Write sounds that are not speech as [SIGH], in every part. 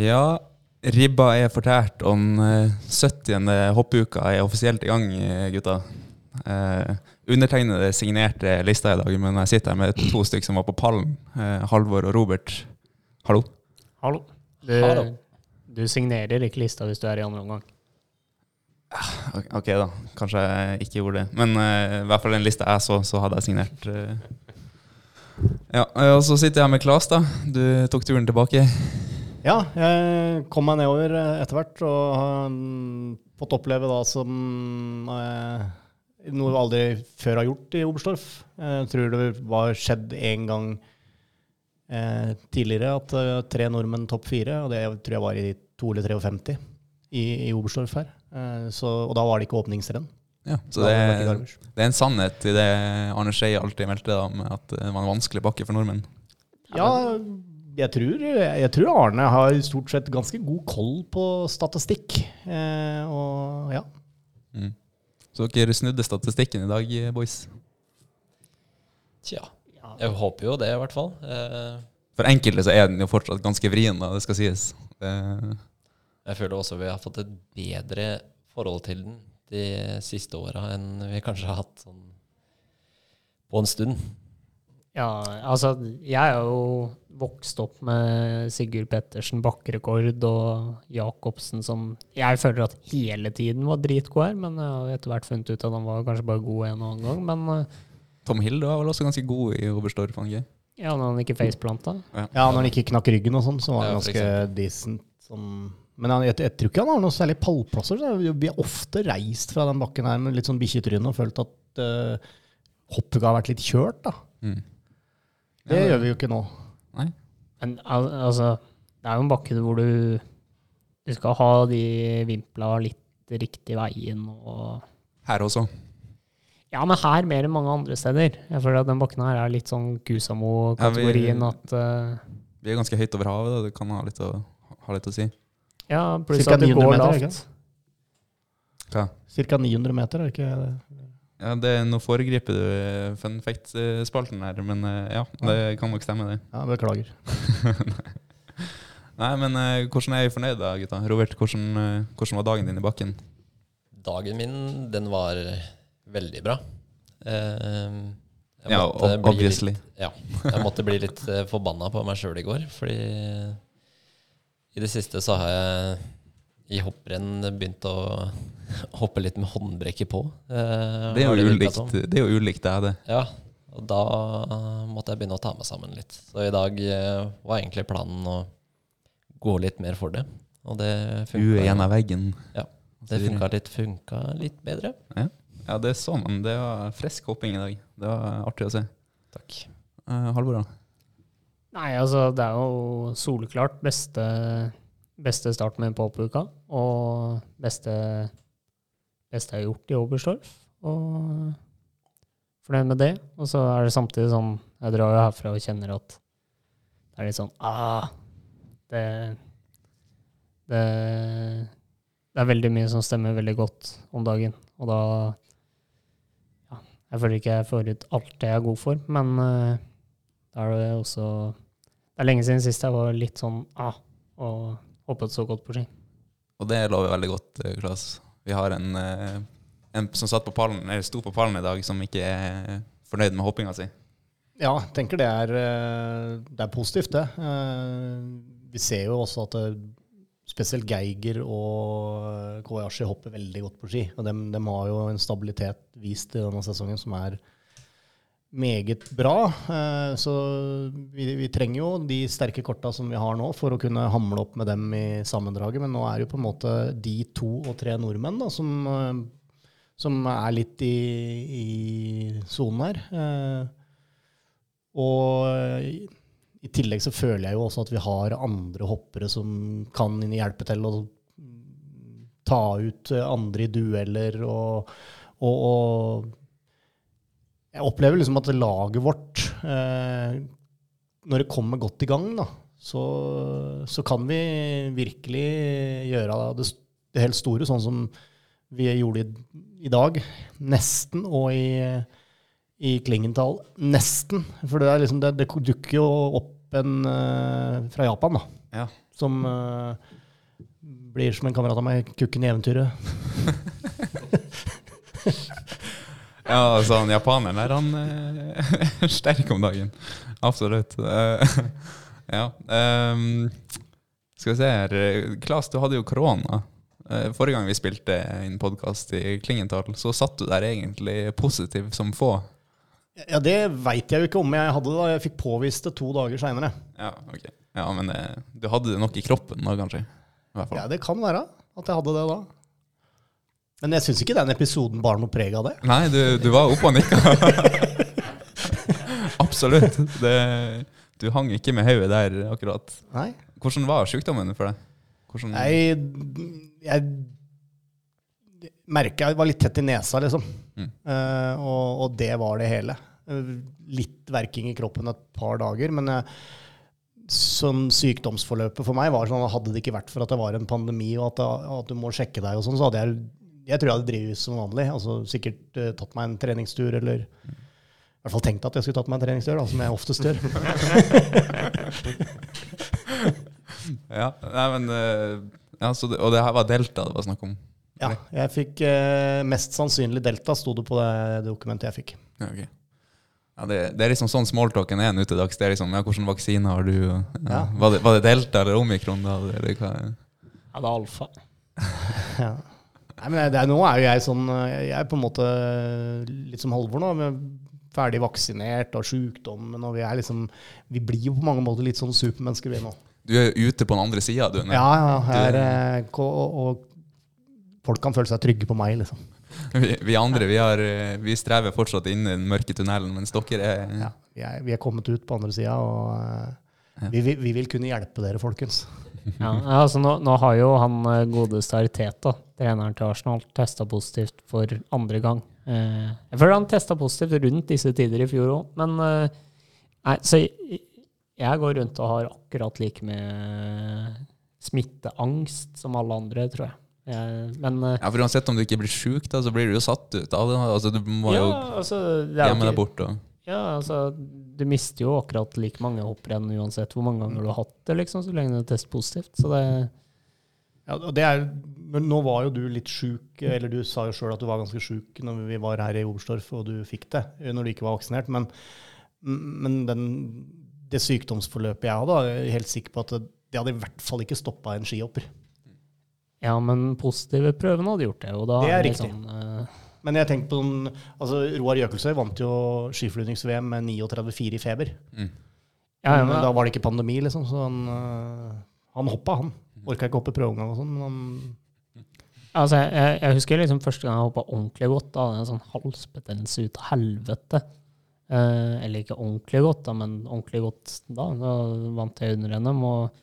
Ja, ribba er fortært, og den eh, 70. hoppuka er offisielt i gang, eh, gutta. Eh, undertegnede signerte lista i dag, men jeg sitter her med to stykker som var på pallen. Eh, Halvor og Robert. Hallo. Hallo. Du, Hallo. du signerer ikke lista hvis du er i andre omgang. Ok, ok da, kanskje jeg ikke gjorde det. Men uh, i hvert fall den lista jeg så, så hadde jeg signert. Uh. Ja, eh, Og så sitter jeg her med Klas, da. Du tok turen tilbake. Ja, jeg kom meg nedover eh, etter hvert og har mm, fått oppleve da som eh, noe vi aldri før har gjort i Oberstdorf. Jeg tror det var skjedd en gang eh, tidligere at eh, tre nordmenn topp fire, og det tror jeg var i 2 eller 53 i, i Oberstdorf her. Eh, så, og da var det ikke åpningsrenn. Ja, så det, Garmisch. det er en sannhet i det Arne Skei alltid meldte, om, at det var en vanskelig bakke for nordmenn. Ja, jeg tror, jeg tror Arne har stort sett ganske god koll på statistikk. Eh, og ja. Mm. Så dere snudde statistikken i dag, boys. Ja. Tja. Jeg håper jo det, i hvert fall. Eh, For enkelte så er den jo fortsatt ganske vrien, da, det skal sies. Eh. Jeg føler også vi har fått et bedre forhold til den de siste åra enn vi kanskje har hatt sånn på en stund. Ja, altså, jeg er jo vokst opp med Sigurd Pettersen bakkerekord og Jacobsen som jeg føler at hele tiden var dritgod her, men jeg har etter hvert funnet ut at han var kanskje bare god en og annen gang. Men eh, Tom Hill var vel også ganske god i Oberstdorf, var ja, når han ikke faceplanta. Ja, når han ikke knakk ryggen og sånn, så var han Ja, ganske decent. Sånn. men han, jeg, jeg tror ikke han har noen særlig pallplasser. så Vi har ofte reist fra den bakken her med litt sånn bikkjetryne og følt at uh, hoppet har vært litt kjørt. da. Mm. Det Ja, gjør vi jo ikke nå. Nei. Men al altså, det er jo en bakke hvor du, du skal ha de vimpla litt riktig veien og Her også. Ja, men her mer enn mange andre steder. Jeg føler at den bakken her er litt sånn Kusamo-kategorien Ja, at uh, Vi er ganske høyt over havet, da. det kan ha litt å, ha litt å si. Ja, pluss Cirka at det 900 går meter, lavt. Ca. 900 meter, er det ikke det? Ja, det, er Nå foregriper du eh, fun fact-spalten her, men eh, ja, det kan nok stemme, det. Ja, Beklager. [LAUGHS] Nei, men eh, hvordan er vi fornøyd da, gutta? Robert, hvordan, hvordan var dagen din i bakken? Dagen min, den var veldig bra. Jeg Ja, obviously. Litt, ja, jeg måtte bli litt forbanna på meg sjøl i går, fordi i det siste så har jeg i hopprenn begynt å [LAUGHS] hoppe litt med håndbrekket på. Eh, Det er jo ulikt, det er jo ulikt deg, det. Ja, og da måtte jeg begynne å ta meg sammen litt. Så i dag eh, var egentlig planen å gå litt mer for det. Og det Huet Uen av veggen. Ja, det funka litt, funka litt bedre. Ja, det så man. Det var frisk hopping i dag. Det var artig å se. Takk. Eh, Halvor, da? Nei, altså, det er jo soleklart beste, beste start med pop-uka. Og beste, beste jeg har gjort i Oberstdorf. Og fornøyd med det. Og så er det samtidig sånn Jeg drar jo herfra og kjenner at det er litt sånn ah, det, det Det er veldig mye som stemmer veldig godt om dagen. Og da ja, Jeg føler ikke jeg får ut alt det jeg er god for, men uh, da er det også Det er lenge siden sist jeg var litt sånn ah, og hoppet så godt på ski. Og det lover veldig godt, eh, Klas. Vi har en, eh, en som satt på pallen, eller sto på pallen i dag, som ikke er fornøyd med hoppinga si. Ja, jeg tenker det er, eh, det er positivt, det. Vi ser jo også at spesielt Geiger og Kobayashi hopper veldig godt på ski. Og de, har jo en stabilitet vist i denne sesongen som er meget bra. Eh, Så vi, vi trenger jo de sterke korta som vi har nå, for å kunne hamle opp med dem i sammendraget. Men nå er det jo på en måte de to og tre nordmenn da, som, eh, som er litt i, sonen her. Eh, Og i- tillegg så føler jeg jo også at vi har andre hoppere som kan hjelpe til å ta ut andre i dueller og, og, og Jeg opplever liksom at laget vårt, eh, når det kommer godt i gang, da, så, så kan vi virkelig gjøre det, det helt store, sånn som vi gjorde i, i dag. Nesten. Og i, i Klingenthal. Nesten. For det, er liksom, det, det dukker jo opp en eh, fra Japan, da. Ja. Som eh, blir som en kamerat av meg, kukken i eventyret. [LAUGHS] Ja, altså, han japaneren der, han eh, [LAUGHS] er sterk om dagen. Absolutt. Eh, [LAUGHS] ja. Um, skal vi se her. Klas, du hadde jo korona. Eh, Forrige gang vi spilte en podkast i Klingenthal, så satt du der egentlig positiv som få. Ja, det veit jeg jo ikke om jeg hadde da. Jeg fikk påvist det to dager seinere. Ja, okay. Ja, men du hadde det nok i kroppen da, kanskje? I. Ja, det kan være at jeg hadde det da. Men jeg syns ikke den episoden bar noe preg av det. Nei, du, du var oppe og nikka. [LAUGHS] Absolutt. Det, du hang ikke med hodet der akkurat. Nei. Hvordan var sykdommen for deg? Hvordan, Jeg, jeg merka jeg var litt tett i nesa, liksom. Mm. Uh, og, og det var det hele. Litt verking i kroppen et par dager, men sånn sykdomsforløpet for meg var sånn at hadde det ikke vært for at det var en pandemi og at, at du må sjekke deg og sånn, så hadde jeg jeg tror jeg hadde drevet som vanlig. altså Sikkert uh, tatt meg en treningstur, eller i hvert fall tenkt at jeg skulle tatt meg en treningstur, da, som jeg oftest gjør. [LAUGHS] Ja, nei, men uh, ja, så det, Og det her var delta det var snakk om? Ja, jeg fikk uh, mest sannsynlig delta, sto det på det dokumentet jeg fikk. Ja, ok. Ja, det, det er liksom sånn smalltalken er nå til dags. Det er liksom, ja, Hvilken vaksine har du? Ja. Ja. Var, det, var det delta eller omikron? da? Eller hva? Ja, det er alfa. [LAUGHS] Ja. Nei, men er, nå er jo jeg sånn eh, Jeg er på en måte litt som Halvor nå. med Ferdig vaksinert og sjukdommen, og vi er liksom Vi blir jo på mange måter litt sånn supermennesker, vi nå. Du er ute på den andre sida, du. nå. Ja, ja. her, er, eh, og, og folk kan føle seg trygge på meg, liksom. [LAUGHS] Vi, vi andre vi, har, eh, vi strever fortsatt inn i den mørke tunnelen, mens dere er Ja, vi, er, vi er kommet ut på andre sida, og eh, vi, vi, vi vil kunne hjelpe dere, folkens. Ja, altså nå, nå har jo han eh, godeste Arteta, treneren til Arsenal, testa positivt for andre gang. Eh, jeg føler han testa positivt rundt disse tider i fjor òg, men eh, nei, så jeg, jeg går rundt og har akkurat like med smitteangst som alle andre, tror jeg. men Ja, for Uansett om du ikke blir sjuk, så blir du jo satt ut av det. Altså, Du må ja, jo altså, det jo gjemme deg bort. Og, ja, altså, du mister jo akkurat like mange hopprenn uansett hvor mange ganger du har hatt det, liksom, så lenge det er testpositivt. Så det Ja, og det er, men nå var jo du litt sjuk, eller du sa jo sjøl at du var ganske sjuk når vi var her i Oberstdorf og du fikk det, når du ikke var vaksinert. Men, men den, det sykdomsforløpet jeg hadde, er jeg helt sikker på at det, det hadde i hvert fall ikke stoppa en skihopper. Ja, men positive prøvene hadde gjort det. Og da Det er det riktig. Sånn, eh, Men jeg tenker på den, altså Roar Jøkelsøy vant jo skiflygings-VM med 39,4 i feber. mm. ja, ja, men da var det ikke pandemi, liksom, så han, øh, han hoppa, han. Orka ikke hoppe prøveomgang og sånn, men han altså, jeg, jeg, jeg husker liksom første gang jeg hoppa ordentlig godt. Da hadde jeg en sånn halsbetennelse ut av helvete. Eh, eller ikke ordentlig godt, da, men ordentlig godt da. Da vant jeg under NM og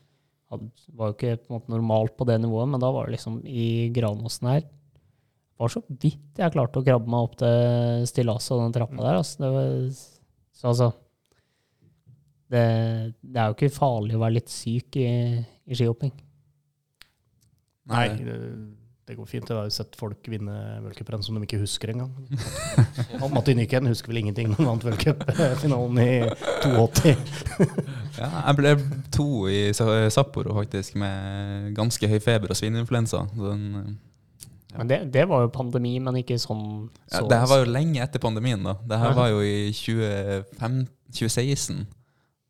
hadde, var jo ikke på en måte normalt på det nivået, men da var det liksom i Granåsen her var så vidt jeg klarte å krabbe meg opp til stillaset og den trappa der. Altså. Det var, så altså det, det er jo ikke farlig å være litt syk i, i skihopping. Nei, det, det går fint. Jeg har jo sett folk vinne v-cuprenn som de ikke husker engang. Han Matti Nyken husker vel ingenting når han vant v-cupfinalen i 82. [LAUGHS] Ja, jeg ble to i Sapporo faktisk med ganske høy feber og svineinfluensa. Så Den, eh, Men det, det var jo pandemi, men ikke sånn ja, det her var jo lenge etter pandemien. da. Det her var jo i 25, 2016.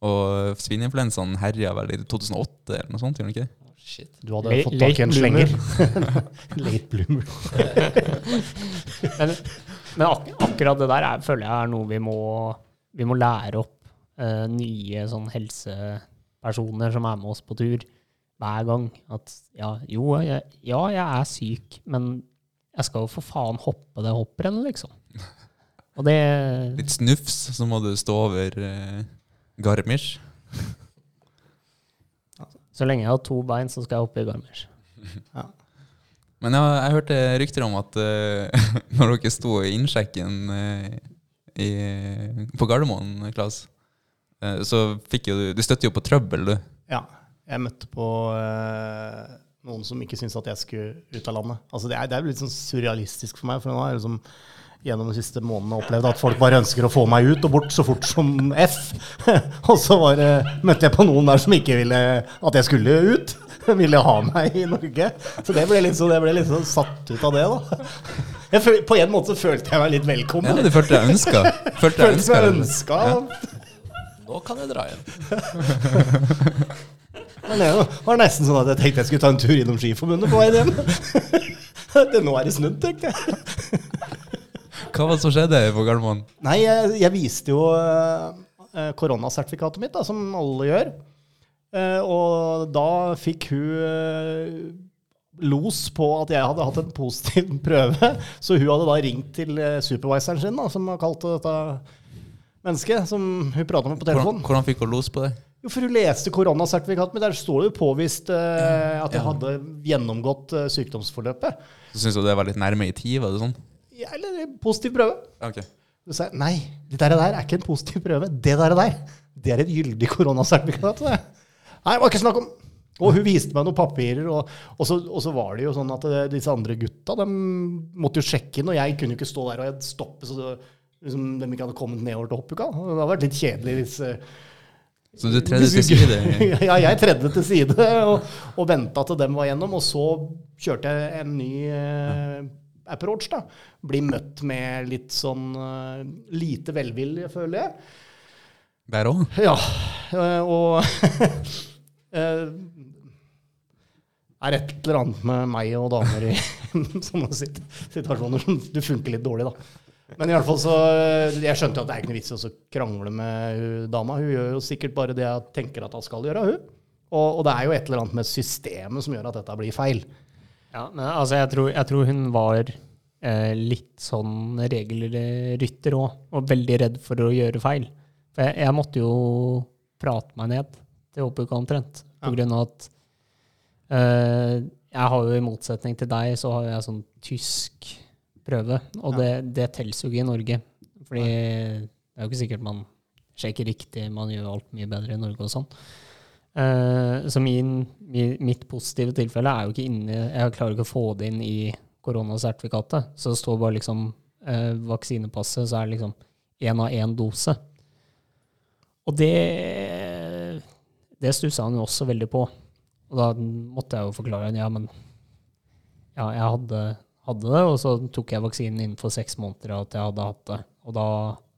Og svineinfluensaen herja vel i 2008 eller noe sånt? gjorde den ikke det? Shit. Du hadde Le fått tak i en slenger. [LAUGHS] Late bloomer. Men, men ak akkurat det der er, føler jeg er noe vi må, vi må lære opp uh, nye sånn helsepersoner som er med oss på tur, hver gang. At ja, jo, jeg, ja, jeg er syk, men jeg skal jo for faen hoppe det hopprennet, liksom. Og det Litt snufs, så må du stå over eh, Garmisch. Så lenge jeg har to bein, så skal jeg hoppe i Garmisch. Men jeg, jeg hørte rykter om at uh, [LAUGHS] når dere sto i innsjekken uh, i, på Gardermoen, Klas, uh, så fikk jo du Du støtter jo på trøbbel, du. Ja. Jeg møtte på eh, noen som ikke syntes at jeg skulle ut av landet. Altså det, er, det er litt sånn surrealistisk for meg. For nå har jeg liksom gjennom de siste månedene opplevd at folk bare ønsker å få meg ut og bort så fort som F. [LAUGHS] og så var, det- møtte jeg på noen der som ikke ville at jeg skulle ut. [LAUGHS] Ville ha meg i Norge. Så det ble litt sånn, jeg ble litt sånn satt ut av det, da. [LAUGHS] Jeg føl, på en måte så følte jeg meg litt velkommen. Ja, du følte deg ønska? Følte deg ønska? Ja. Nå kan jeg dra hjem. Det var nesten sånn at jeg tenkte jeg skulle ta en tur innom Skiforbundet på veien hjem. [LAUGHS] Det, nå er det snudd, tenkte jeg. Hva var det som skjedde på Gardermoen? Nei, jeg, jeg viste jo eh, koronasertifikatet mitt, da, som alle gjør. Eh, og da fikk hun eh, los på at jeg hadde hatt en positiv [LAUGHS] prøve. Så hun hadde da ringt til superviseren supervisoren sin, da, som kalte kalt dette mennesket, som hun prata med på Hvordan, hvordan fikk hun los på det? Jo, for hun leste koronasertifikatet mitt. Der står det jo påvist eh, at jeg hadde gjennomgått eh, sykdomsforløpet. Så Syns du det var litt nærme i tid? Var det sånn? Ja, eller positiv prøve. Ok. Så sa jeg nei, det der, der er ikke en positiv prøve. Det der, der det er et gyldig koronasertifikat. det. Nei, det var ikke snakk om. Og hun viste meg noen papirer, og, og, så, og så var det jo sånn at eh, disse andre gutta de måtte jo sjekke inn, og jeg kunne jo ikke stå der og stoppe så det, liksom, de ikke hadde kommet nedover til hoppuka. Det hadde vært litt kjedelig hvis eh, Så du tredde til side? [LAUGHS] ja, jeg tredde til side og, og venta til dem var gjennom. Og så kjørte jeg en ny eh, approach. da. Bli møtt med litt sånn uh, lite velvilje, føler jeg. Der òg? Ja, eh, og [LAUGHS] eh, er et eller annet med meg og damer i [LAUGHS] sånne situasjoner som du funker litt dårlig, da. Men i alle fall så Jeg skjønte jo at det er ikke noe vits i å krangle med hun dama. Hun gjør jo sikkert bare det jeg tenker at hun skal gjøre, hun. Og, og det er jo et eller annet med systemet som gjør at dette blir feil. Ja, men altså, jeg tror, jeg tror hun var eh, litt sånn regelrytter òg, og veldig redd for å gjøre feil. For jeg, jeg måtte jo prate meg ned til Håpuka omtrent, på Ja. grunn av at eh, jeg har jo i motsetning til deg, så har jeg sånn tysk prøve, og det, det telles jo ikke i Norge. Fordi det er jo ikke sikkert man sjekker riktig, man gjør alt mye bedre i Norge og sånn. Uh, så min, mi, mitt positive tilfelle er jo ikke inne Jeg klarer ikke å få det inn i koronasertifikatet. Så det står bare liksom uh, vaksinepasset, så er det liksom én av én dose. Og det Det stussa han jo også veldig på. Og da måtte jeg jo forklare ja, men ja, jeg hadde, hadde det, og så tok jeg vaksinen innenfor seks måneder at jeg hadde hatt det. Og da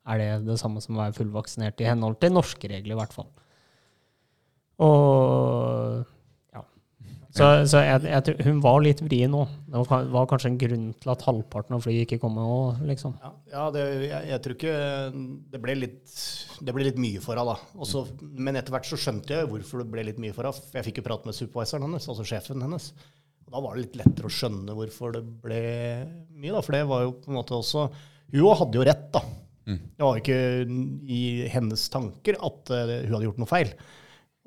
er det det samme som å være fullvaksinert i henhold til norske regler, i hvert fall. Og ja. Så, så jeg, jeg, hun var litt vrien nå. Det var, var kanskje en grunn til at halvparten av flyet ikke kom òg, liksom. Ja, ja det, jeg, jeg tror ikke Det ble litt, det ble litt mye for henne, da. Også, men etter hvert så skjønte jeg hvorfor det ble litt mye for henne. Jeg fikk jo prate med supervisoren hennes, altså sjefen hennes. Og da var det litt lettere å skjønne hvorfor det ble mye, da. For det var jo på en måte også Hun hadde jo rett, da. Det var jo ikke i hennes tanker at eh, hun hadde gjort noe feil.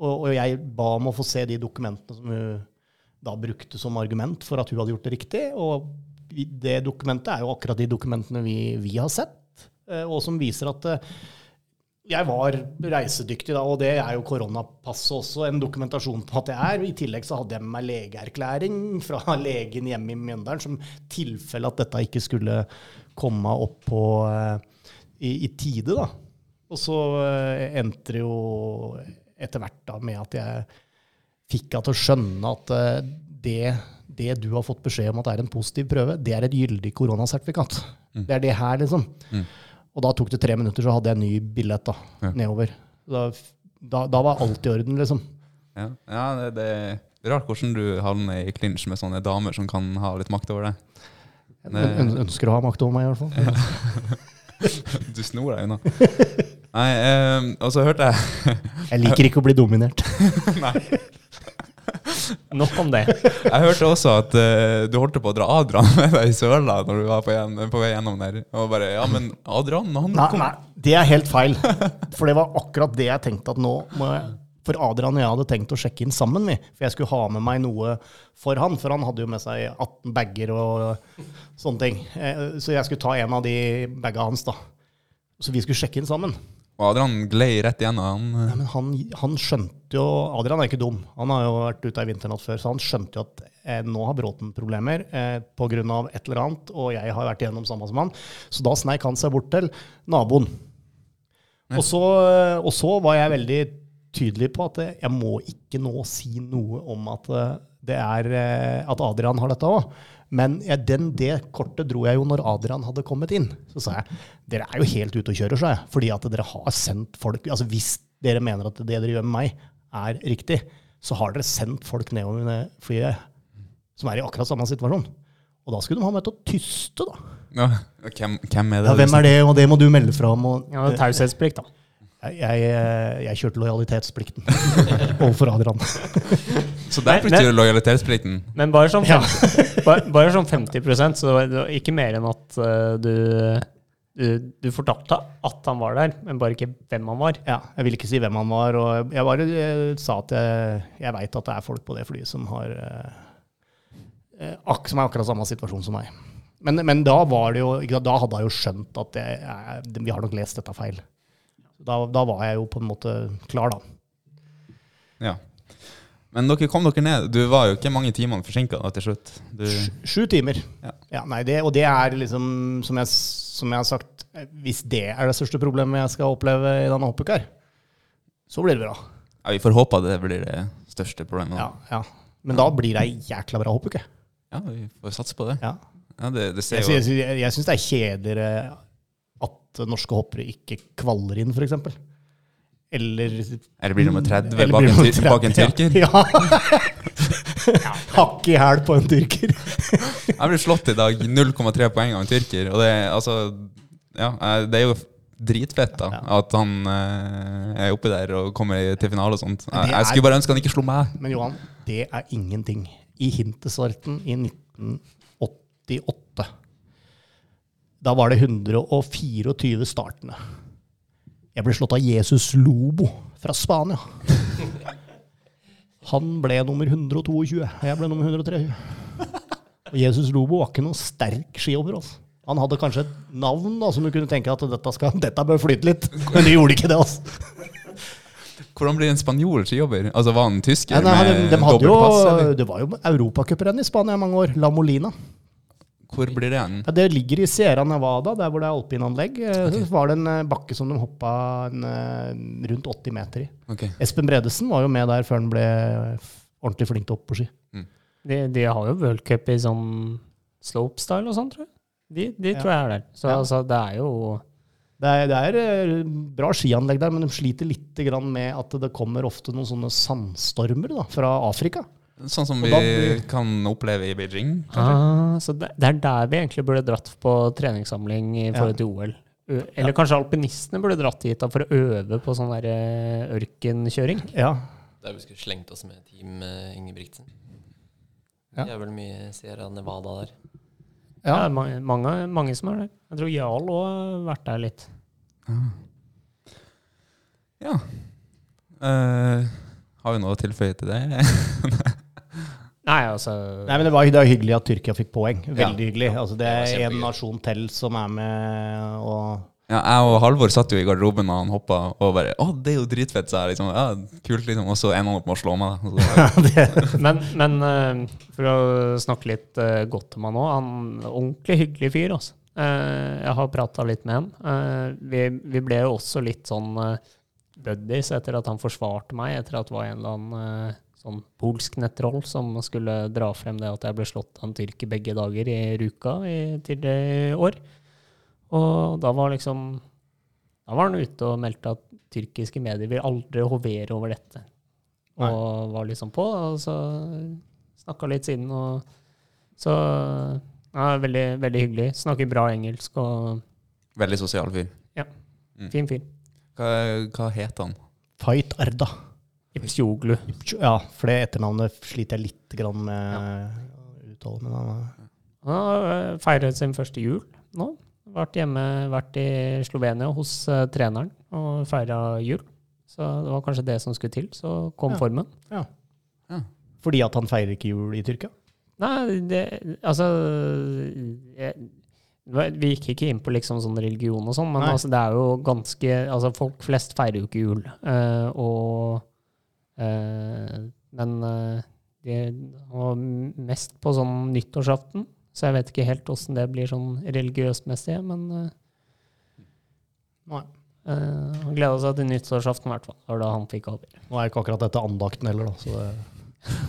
Og, og jeg ba om å få se de dokumentene som hun da brukte som argument for at hun hadde gjort det riktig. Og det dokumentet er jo akkurat de dokumentene vi, vi har sett, eh, og som viser at eh, jeg var reisedyktig da, og det er jo koronapasset også en dokumentasjon på at jeg er. I tillegg så hadde jeg med meg legeerklæring fra [LAUGHS] legen hjemme i Mjøndalen, som tilfelle at dette ikke skulle komme opp på, eh, i, i tide. da. Og så eh, endte det jo etter hvert da med at jeg fikk henne til å skjønne at eh, det, det du har fått beskjed om at er en positiv prøve, det er et gyldig koronasertifikat. Det er det her, liksom. Og da tok det tre minutter, så hadde jeg en ny billett da, Ja. nedover. Da, da, da var alt i orden, liksom. Ja, ja det, det er rart hvordan du havner i klinsj med sånne damer som kan ha litt makt over deg. Jeg ønsker å ha makt over meg, i hvert fall. [LAUGHS] Du snor deg unna. Nei, um, og så hørte jeg Jeg liker ikke å bli dominert. [LAUGHS] [LAUGHS] Nok om det. Jeg hørte også at uh, du holdt på å dra Adrian med deg i søla når du var på, gjen, på vei gjennom der. Og bare Ja, men Adrian, han Nei, kom nei, det er helt feil. For det var akkurat det jeg tenkte at nå må jeg For Adrian og jeg hadde tenkt å sjekke inn sammen, vi. For jeg skulle ha med meg noe for han. For han hadde jo med seg 18 bager og sånne ting. Eh, Så jeg skulle ta en av de baga hans, da. Så vi skulle sjekke inn sammen. Og Adrian glei rett igjennom. Eh, men han, han skjønte jo Adrian er ikke dum. Han har jo vært ute ei vinternatt før, så han skjønte jo at eh, nå har Bråten problemer eh, pga. et eller annet, og jeg har vært igjennom samme som han. Så da sneik han seg bort til naboen. Ja. Og, så, eh, og så var jeg veldig tydelig på at eh, jeg må ikke nå si noe om at eh, det er at Adrian har dette òg. Men jeg, den, det kortet dro jeg jo når Adrian hadde kommet inn. Så sa jeg dere er jo helt ute å kjøre, sa jeg. Fordi at dere har sendt folk altså Hvis dere mener at det dere gjør med meg, er riktig, så har dere sendt folk nedover med flyet som er i akkurat samme situasjon. Og da skulle de ha meg til å tyste, da. ja, hvem, hvem er det? Ja, hvem er det, og det må du melde fra om. Og, Ja, Taushetsplikt, da. jeg, jeg, jeg kjørte lojalitetsplikten [LAUGHS] overfor Adrian. [LAUGHS] Så der betyr du lojalitetsplikten. Men bare sånn, Ja. 50, bare, bare sånn 50% så det var- ikke mer enn at uh, du, du, du fortalte at han var der, men bare ikke hvem han var. Ja, jeg ville ikke si hvem han var, og jeg bare eh, sa at jeg, jeg veit at det er folk på det flyet som har eh, eh, ak, som er akkurat samme situasjon som meg. Men, men da var det jo ikke Da hadde jeg jo skjønt at jeg, jeg, vi har nok lest dette feil. Da, da var jeg jo på en måte klar, da. Ja. Men dere kom dere ned. Du var jo ikke mange timene forsinka til slutt. Du, Sju, sju timer. Ja. nei, det, og det er liksom, som jeg, som jeg har sagt, hvis det er det største problemet jeg skal oppleve i denne hoppuka så blir det bra. ja, vi får håpe at det blir det største problemet. Ja, ja. Men da blir det ei jækla bra hoppuke. Ja, vi får satse på det. Ja. Ja, det, det ser Jeg, jo jeg, jeg syns det er kjedeligere at norske hoppere ikke kvaller inn, f.eks. Eller Eller blir nummer 30 eller bak blir en, nummer tyr, bak en tyrker? Ja. [LAUGHS] Hakk i hæl på en tyrker. [LAUGHS] Jeg ble slått i dag 0,3 poeng av en tyrker. Og det, altså, ja, eh, det er jo dritfett da, Ja. at han eh, er oppi der og kommer til finale og sånt. Jeg, jeg skulle bare ønske han ikke slo meg. Men Johan, det er ingenting. I Hintesvarten i 1988 Da var det 124 startende. Jeg ble slått av Jesus Lobo fra Spania. Han ble nummer 122, og jeg ble nummer 123. Og Jesus Lobo var ikke noen sterk skihopper. Altså. Han hadde kanskje et navn da, som du kunne tenke at dette, skal, dette bør flyte litt, men det gjorde ikke det. altså. Hvordan blir en spanjol skijobber? Altså, Var han tysker Ja, nei, de, med de hadde dobbelt jo, pass? Eller? det var jo europacuprenn i Spania i mange år, La Molina. Hvor blir det igjen? Ja, det ligger i Sierra Nevada, der hvor det er alpinanlegg. Okay. Så var det en eh, bakke som de hoppa en, eh, rundt 80 meter i. Okay. Espen Bredesen var jo med der før han ble ordentlig flink til å hoppe på ski. De, de har jo worldcup i sånn slopestyle og sånn, tror jeg. De, de Ja. tror jeg er der. Så Ja. altså, det er jo Det er, det er eh, bra skianlegg der, men de sliter litt grann med at det kommer ofte noen sånne sandstormer da, fra Afrika. Sånn som vi blir- kan oppleve i Beijing? ah, Så det, det er der vi egentlig burde dratt på treningssamling i forhold til OL. Eller Eller kanskje alpinistene burde dratt hit da, for å øve på sånn der eh, ørkenkjøring. Ja, Der vi skulle slengt oss med Team eh, Ingebrigtsen. Ja. Det er vel mye Sierra Nevada der. Ja, ja. mange, mange, mange som er der. Jeg tror Jarl òg har vært der litt. Ja. Uh, har vi noe å tilføye til det? [LAUGHS] Nei, altså Nei, men det var, det var hyggelig at Tyrkia fikk poeng. Veldig hyggelig. Altså, det er en nasjon til som er med og Ja, jeg og Halvor satt jo i garderoben da han hoppa, og bare 'Å, det er jo dritfett', sa jeg. Liksom, ja, kult, liksom. Og så ender han opp med å slå meg. da. Så, [LAUGHS] det, Men, men eh, for å snakke litt eh, godt om han òg, han er en ordentlig hyggelig fyr, altså. Eh, jeg har prata litt med han. Eh, vi, vi ble jo også litt sånn buddies etter at han forsvarte meg, etter at det var en eller annen sånn polsk nettroll som skulle dra frem det at jeg ble slått av en tyrker begge dager i Ruka i tidligere år. Og da var liksom Da var han ute og meldte at tyrkiske medier vil aldri hovere over dette. Og var liksom på, og så snakka litt siden, og så ja, veldig, veldig hyggelig. Snakker bra engelsk og veldig sosial fyr. Ja. fin fyr. Hva, hva het han? Fight Arda. Ipsjoglu. Ja, for det etternavnet sliter jeg litt grann med å uttale. Men han Han har eh, feiret sin første jul nå. Vært hjemme, vært i Slovenia hos uh, treneren og feira jul. Så det var kanskje det som skulle til. Så kom Ja. formen. fordi at han feirer ikke jul i Tyrkia? Nei, det Altså jeg, Vi gikk ikke inn på liksom sånn religion og sånn, men altså, det er jo ganske altså Folk flest feirer jo ikke jul. Uh, og Men eh, de var mest på sånn nyttårsaften, så jeg vet ikke helt åssen det blir sånn religiøst messig, men eh, Nei. eh, han gleda seg til nyttårsaften, i hvert fall. Det var da han fikk avgjøre. Nå er ikke akkurat dette andakten heller, da. Så det,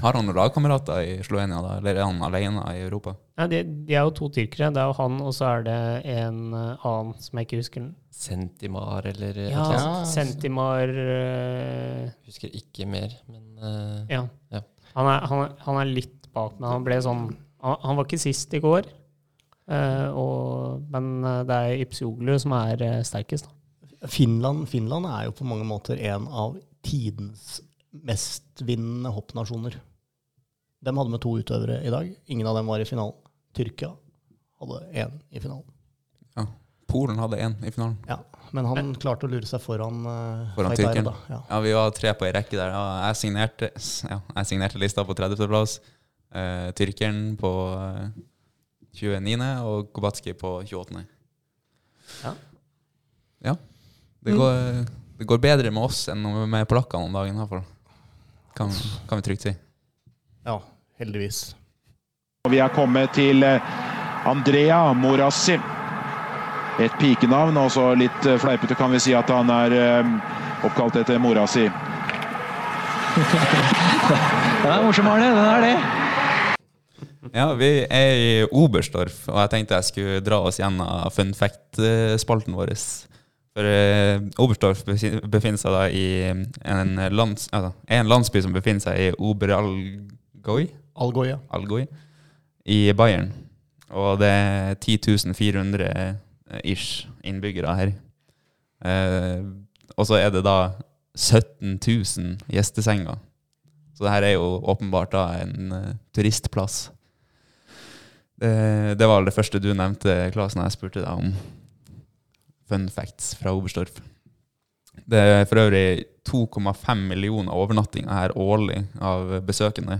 Har han noen lagkamerater i Slovenia, da? Eller er han alene i Europa? Ja, de, de er jo to tyrkere. Det er jo han, og så er det en eh, annen som jeg ikke husker. Sentimar eller Ja, eller. Sentimar uh, Husker ikke mer, men uh, Ja. Ja. Han, er, han, er- han er litt bak, men han ble sånn Han, han var ikke sist i går. uh, og, men det er Ipsioglu som er sterkest. Da. Finland, Finland er jo på mange måter en av tidens mestvinnende hoppnasjoner. De hadde med to utøvere i dag. Ingen av dem var i finalen. Tyrkia hadde én i finalen. Ja. Polen hadde én i finalen. Ja, Men han klarte å lure seg foran, uh, Foran tyrkeren. Ja. Ja, vi var tre på ei rekke der. Jeg, signerte, ja, jeg signerte lista på 30.-plass. Uh, tyrkeren på uh, 29. og Kobatski på 28. Ja. Ja. Det går, det går bedre med oss enn med polakkene om dagen, i hvert fall. Kan, kan vi trygt si. ja, heldigvis. Og Vi er kommet til eh, Andrea Morassi. Et pikenavn, og så litt eh, fleipete kan vi si at han er eh, oppkalt etter mora si. [LAUGHS] Den er morsom, Arne. Den er det. Ja, vi er i Oberstdorf, og jeg tenkte jeg skulle dra oss gjennom fun fact-spalten vår. For eh, Oberstdorf befinner seg da i en, lands, altså, en landsby som befinner seg i Oberalgoi Algoi, ja. Algoi i Bayern. Og det er 10.400 ish innbyggere her. Eh, og så er det da 17.000 gjestesenger. Så det her er jo åpenbart da en uh, turistplass. Det, det var det første du nevnte, Klasen, jeg spurte deg om fun facts fra Oberstdorf. Det er for øvrig 2,5 millioner overnattinger her årlig av besøkende.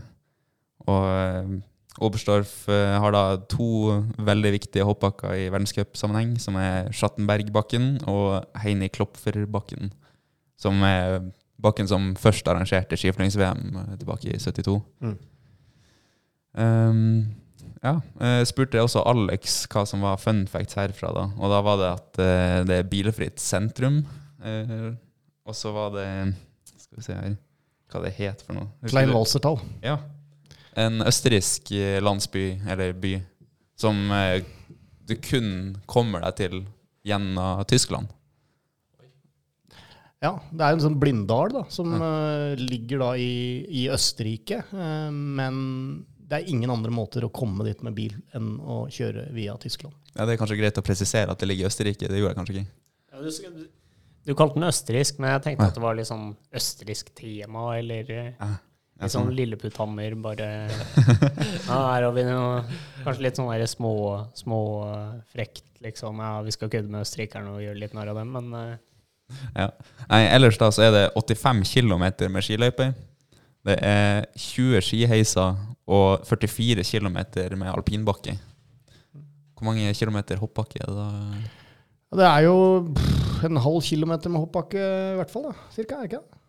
Og eh, Oberstdorf eh, har da to veldig viktige hoppbakker i verdenscupsammenheng, som er Schattenbergbakken og Heini Klopferbakken, som er bakken som først arrangerte skiflygings-VM eh, tilbake i 72. Mm. Um, ja, jeg spurte også Alex hva som var fun facts herfra, da. Og da var det at eh, det er bilfritt sentrum. eh, og så var det Skal vi se her hva det het for noe. Klein du? Walsertal. Ja. En østerriksk landsby, eller by, som du kun kommer deg til gjennom Tyskland. Ja, det er en sånn blinddal da, som ja. ligger da i, i Østerrike. men det er ingen andre måter å komme dit med bil enn å kjøre via Tyskland. Ja, Det er kanskje greit å presisere at det ligger i Østerrike. Det gjorde jeg kanskje ikke. Ja, du, du kalte den østerriksk, men jeg tenkte Ja. at det var litt sånn østerriksk tema, eller eh, Ja, litt sånn. Lilleputthammer, bare [LAUGHS] Ja, her har vi noe Kanskje litt sånn der små, små eh, frekt, liksom. Ja, vi skal kødde med østerrikerne og gjøre litt narr av dem, men eh, Ja. Nei, ellers da så er det 85 km med skiløyper. Det er 20 skiheiser og 44 km med alpinbakke. Hvor mange kilometer hoppbakke er det da? Det er jo pff, en halv kilometer med hoppbakke i hvert fall, da. Cirka, er det ikke det?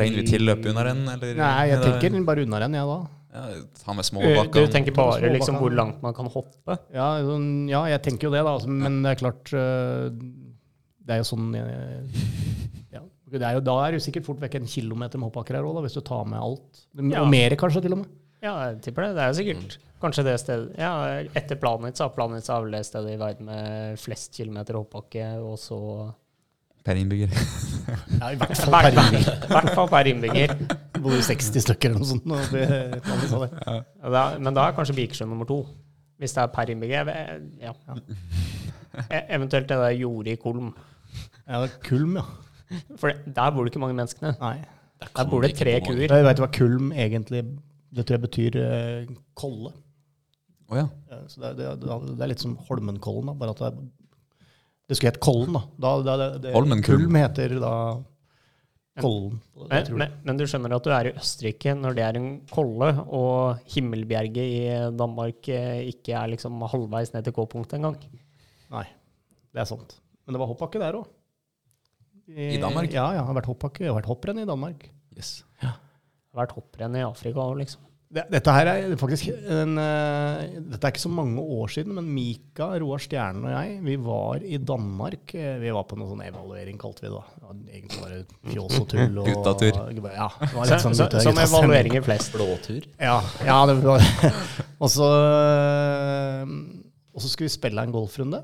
Regner vi tilløp under den? Eller? Nei, jeg Er tenker bare unna den, jeg da. ja, Ta med Du tenker bare liksom hvor langt man kan hoppe? Ja, sånn, ja, jeg tenker jo det, da. altså, Men det er klart Det er jo sånn det er jo, Da er det jo sikkert fort vekk en kilometer med hoppbakker her òg, hvis du tar med alt. Ja. Og mer, kanskje, til og med. Ja, jeg tipper det. Det er jo sikkert kanskje det stedet Ja, etter Planica. Planica er vel det stedet i verden med flest kilometer hoppbakke, og så Per innbygger. [LAUGHS] Ja, I hvert fall per innbygger. hvert fall per innbygger. [LAUGHS] Bor jo 60 stykker eller noe sånt. Og det, sånn. Ja, da, men da er kanskje Vikersund nummer to. Hvis det er per innbygger. Ja, Ja. [LAUGHS] E- Eventuelt det der jordet i Kolm. Ja, det er Kulm, ja. For der bor det ikke mange menneskene. Nei. Der bor det tre kuer. Jeg vet hva Kulm egentlig Det tror jeg betyr uh, kolle. Oh, ja. Ja, Så det, er- det, det er litt som Holmenkollen, da, bare at det, er, det skulle hett Kollen. da. da, det. Kulm heter da Kollen. Men, men, men du skjønner at du er i Østerrike når det er en kolle, og Himmelbjerget i Danmark eh, ikke er liksom halvveis ned til K-punktet engang. Nei, det er sant. Men det var hoppbakke der òg. I Danmark? Ja, ja. jeg har vært hoppbakke. Har vært hopprenn i Danmark. Yes. jeg har vært hopprenn i Afrika òg, liksom. Dette her er faktisk en, eh, Dette er ikke så mange år siden, men Mika, Roar Stjernen og jeg, vi var i Danmark. Eh, Vi var på noe sånn evaluering, kalte vi det. da. Var Egentlig bare fjås og tull. Og, Guttatur. Ja, det var litt sånn så, gutta- som evalueringer flest. Blåtur. Ja, ja det var [LAUGHS] Og så Og så skulle vi spille en golfrunde.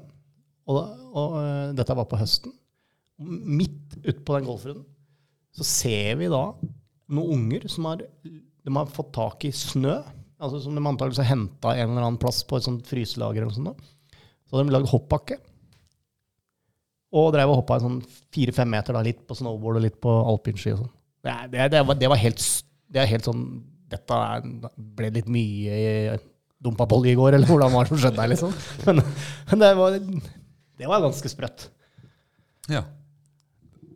Og, og øh, dette var på høsten. Midt utpå den golfrunden så ser vi da noen unger som har, har fått tak i snø. Altså Som de antakeligvis har henta en eller annen plass på et sånt fryselager. eller sånt. da. Så hadde de lagd hoppbakke. Og drev og hoppa en sånn fire-fem meter, da, litt på snowboard og litt på alpinski og sånn. Det, det, det, var, helt Det er helt sånn Dette ble litt mye i dumpa polly i går, eller hvordan var det som skjedde der, liksom. [LAUGHS] Men, men det, var, det var ganske sprøtt. Ja.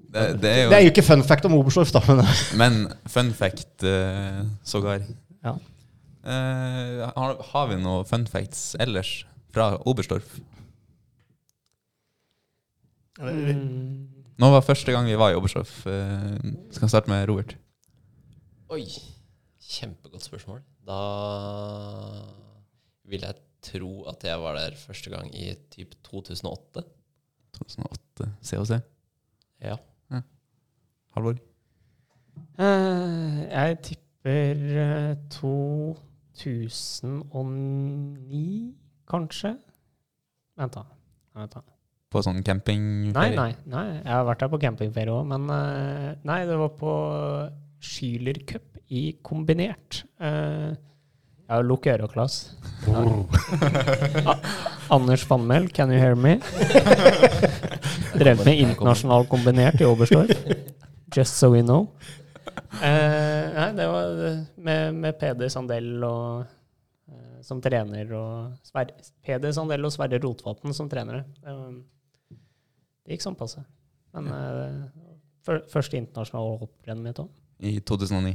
Det, det er jo Det er jo ikke fun fact om Oberstdorf, da, men Men fun fact uh, sågar. Ja. Uh, har, har vi noen fun facts ellers fra Oberstdorf? Mm. Nå var første gang vi var i Oberstdorf. Uh, skal starte med Robert. Oi, kjempegodt spørsmål. Da vil jeg tro at jeg var der første gang i typ 2008. 2008 COC. Ja. Halvor. Eh, jeg tipper eh, 2009, kanskje? Vent, da. Vent da. På sånn campingferie. Nei, nei, nei. Jeg har vært der på campingferie òg, men eh, Nei, det var på Schüler Cup i kombinert. Uh, ja, lukk øra, Klas. A- [LAUGHS] Anders Vannmel, can you hear me? [LAUGHS] Drev med internasjonal kombinert i Oberstdorf. Just so we know. [LAUGHS] Eh, nei, det var eh, med, med Peder Sandell og, eh, som trener, og Sverre, Peder Sandell og Sverre Rotvatn som trenere. Det, var, det gikk sånn passe. Men eh, for, første internasjonale hopprenn mitt òg. I 2009.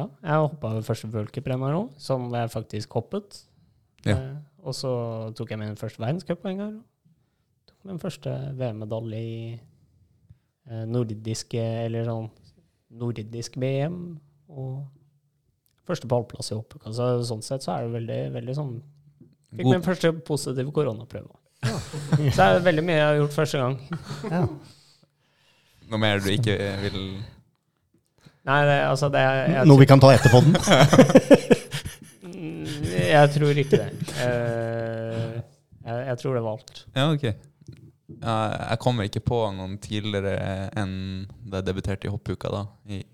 Ja, jeg hoppa første worldcuprenn her òg, som jeg faktisk hoppet. Ja. Eh, og så tok jeg min første verdenscuppoeng gang. Tok min første VM-medalje i nordiske, eller sånn nordisk VM. Og første pallplass i hoppuk. Altså, sånn sett så er det veldig, veldig sånn Fikk min første positive koronaprøve. [LAUGHS] Så det er veldig mye jeg har gjort første gang. ja. noe mer du ikke vil Nei, det, altså det jeg, jeg, Noe vi kan ta etterpå den. [LAUGHS] Mm, Jeg tror ikke det. Eh, jeg, jeg tror det var alt. Ja, ok. Ja, jeg kommer ikke på noen tidligere enn da jeg debuterte i hoppuka da, i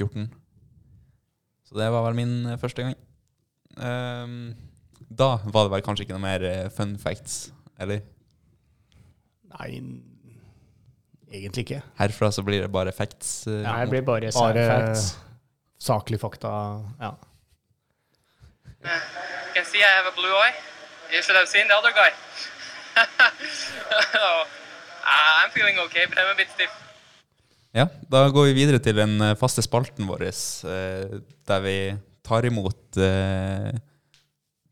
14. Så det var vel min eh, første gang. Um, da var det vel kanskje ikke noe mer eh, fun facts, eller? Nei, egentlig ikke. Herfra så blir det bare facts. Ja, det blir bare Bare facts. saklig fakta. Ja. You can see I have a blue eye. You should have seen the other guy. Oh, I'm feeling okay, but I'm a bit stiff. Ja, da går vi videre til den eh, faste spalten vår, eh, der vi tar imot eh,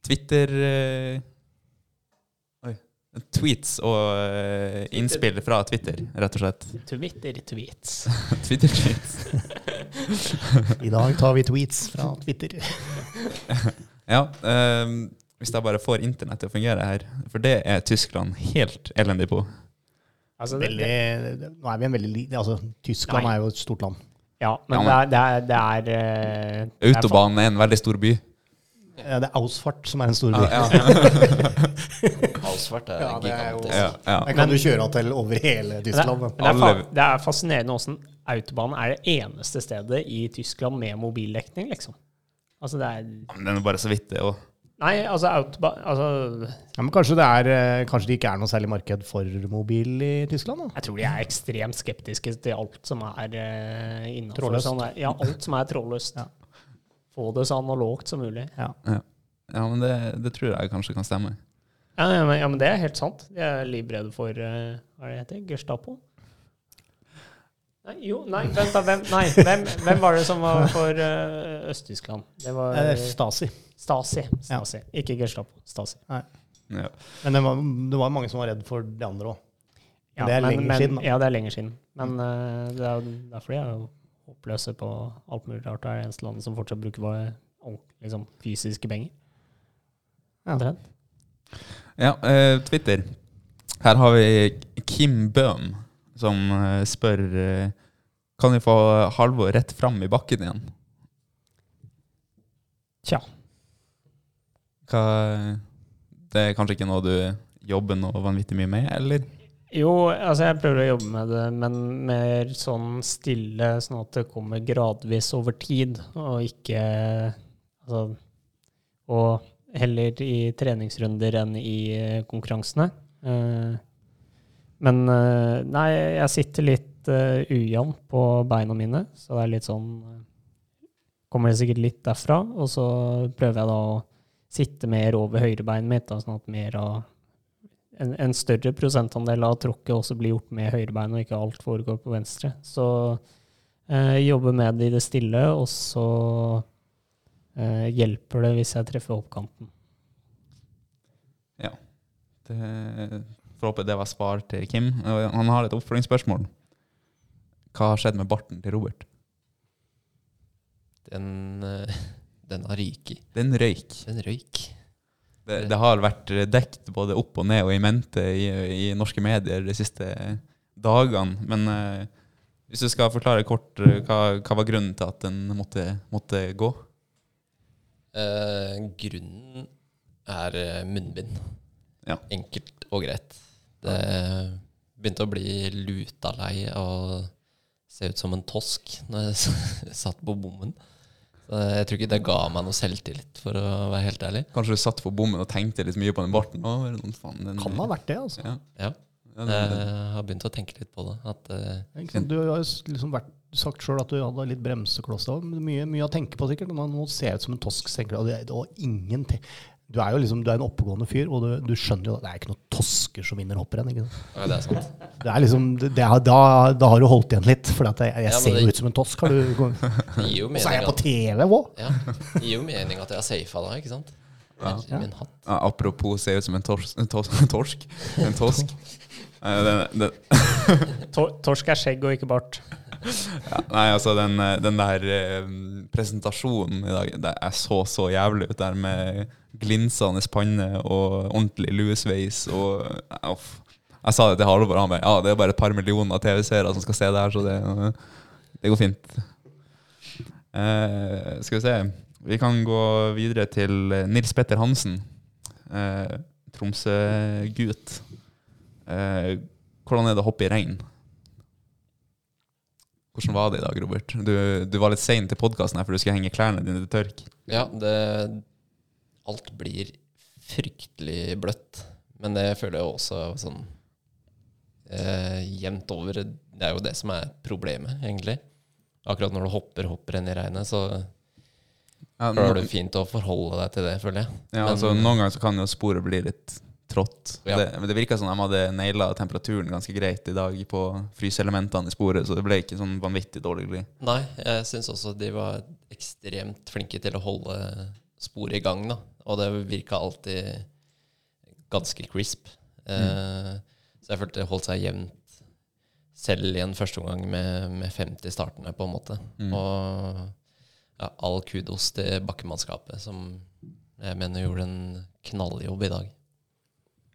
Twitter Tweets og uh, innspill fra Twitter, rett og slett. Twitter-tweets. [LAUGHS] Twitter-tweets. I dag tar vi tweets fra Twitter. Ja, ehm, hvis jeg bare får internett til å fungere her, for det er Tyskland helt elendig på. Altså, det, Veldig, det, nå er vi en veldig altså, Tyskland Nei. er jo et stort land. ja, men Ja, det er, det er, det er, eh, det er Autobahn er en veldig stor by. Ja, det er Ausfart som er en stor by. Ja, ja. [LAUGHS] Halsvart er gigantisk. ja, ja. Kan du kjøre til over hele Men det, Tyskland. det, er er fascinerende åssen Autobahn er det eneste stedet i Tyskland med mobildekning, liksom. Altså, det er Men den er bare så vidt, det òg. Nei, altså outba altså, Ja, men kanskje det, er, eh, kanskje det ikke er noe særlig marked for mobil i Tyskland? da? Jeg tror de er ekstremt skeptiske til alt som er uh, innafor Trådløst. sånn Ja, alt som er trådløst. Ja. Få det så analogt som mulig. Ja. Ja, men det, det tror jeg kanskje kan stemme. Ja, ja, men, ja, men det er helt sant. De er livredde for uh, hva er det heter, Gestapo. Nei, jo, nei, vent da. Hvem, nei, hvem, hvem var det som var for uh, Øst-Tyskland? Det var Eh, Stasi. Stasi. Ja. Ikke Gestapo. Stasi. Ja. Men det var, det var mange som var redd for de andre òg. Ja, Det er men- lenger men, siden, da. Ja, det er lenger siden. Men uh, det er derfor de er jo håpløse på alt mulig rart. Det er det eneste landet som fortsatt bruker bare liksom, fysiske penger. Ja. Omtrent. Ja, uh, Twitter. Her har vi Kim Bøhm som uh, spør uh, Kan vi få Halvor rett fram i bakken igjen? Tja. Hva, det er kanskje ikke noe du jobber noe vanvittig mye med, eller? Jo, altså jeg prøver å jobbe med det, men mer sånn stille, sånn at det kommer gradvis over tid, og ikke Altså Og heller i treningsrunder enn i eh, konkurransene. Eh, Men eh, nei, jeg sitter litt ujevnt på beina mine, så det er litt sånn Kommer det sikkert litt derfra, og så prøver jeg da å sitte mer over høyrebeinet mitt, da, sånn at mer av en, en større prosentandel av tråkket også blir gjort med høyrebein, og ikke alt foregår på venstre. Så eh, jobbe med det i det stille, og så eh, hjelper det hvis jeg treffer oppkanten. Ja. Det, får håpe det var svar til Kim. Han har et oppfølgingsspørsmål. Hva har skjedd med barten til Robert? Den, eh, den har ryket. Den røyk. Den røyk. Det, det har vært dekt både opp og ned og i mente i, i norske medier de siste dagene. Men uh, hvis du skal forklare kort, eh, hva, hva var grunnen til at den måtte, måtte gå? Uh, grunnen er eh, munnbind. Ja. Enkelt og greit. Det begynte å bli luta lei av å se ut som en tosk når jeg [LAUGHS] satt på bommen. Jeg tror ikke det ga meg noe selvtillit, for å være helt ærlig. Kanskje du satt på bommen og tenkte litt mye på den barten? Å, det noen faen, den, Kan ha vært det, altså. Ja. Ja, jeg har begynt å tenke litt på det. At eh, Du har jo liksom vært, sagt sjøl at du hadde litt bremsekloss. Mye, mye å tenke på, sikkert. Nå ser ser ut som en tosk, du det og ingenting. Du er jo liksom, du er en oppegående fyr, og du, du skjønner jo at det er ikke noen tosker som vinner hopprenn. ikke sant? ja, det er sant. Det er liksom, det det er, da, da har du holdt igjen litt, for jeg, jeg Ja, men ser det- jo ut som en tosk. Har du, og [LAUGHS] Det gir jo så er jeg på at, TV òg! ja, det gir jo mening at jeg har safa da, ikke sant? Herre min hatt. ja, apropos se ut som en torsk. En tos, en torsk. En tosk. [LAUGHS] Eh, den, den, Tor torsk er skjegg og ikke bart. Nei, altså den, eh, den der eh, presentasjonen i dag Det er så så jævlig ut der med glinsende panne og ordentlig luesveis og eh, uff. Jeg sa det til Halvor, han bare Ja, det er bare et par millioner TV-seere som skal se det her, så det, eh, det går fint. Eh, skal vi se Vi kan gå videre til eh, Nils Petter Hansen. Eh, Tromsø-gutt. Eh, hvordan er det å hoppe i regn? Hvordan var det i dag, Robert? Du, du var litt sein til podkasten for du skulle henge klærne dine til tørk. Ja, det Alt blir fryktelig bløtt. Men det føler jeg også sånn eh, jevnt over. Det er jo det som er problemet, egentlig. Akkurat når du hopper hopper inn i regnet, så Ja, nå, er du fint å forholde deg til det, føler jeg. ja, Men- altså, noen ganger så kan jo sporet bli litt trått. Ja. Det, men det virka som de hadde naila temperaturen ganske greit i dag på fryseelementene i sporet, så det ble ikke sånn vanvittig dårlig. Nei, jeg syns også de var ekstremt flinke til å holde sporet i gang, da. Og det virka alltid ganske crisp. Eh, så jeg følte det holdt seg jevnt selv i en første omgang med, med 50 startende, på en måte. Mm. Og ja, all kudos til bakkemannskapet, som jeg mener gjorde en knalljobb i dag.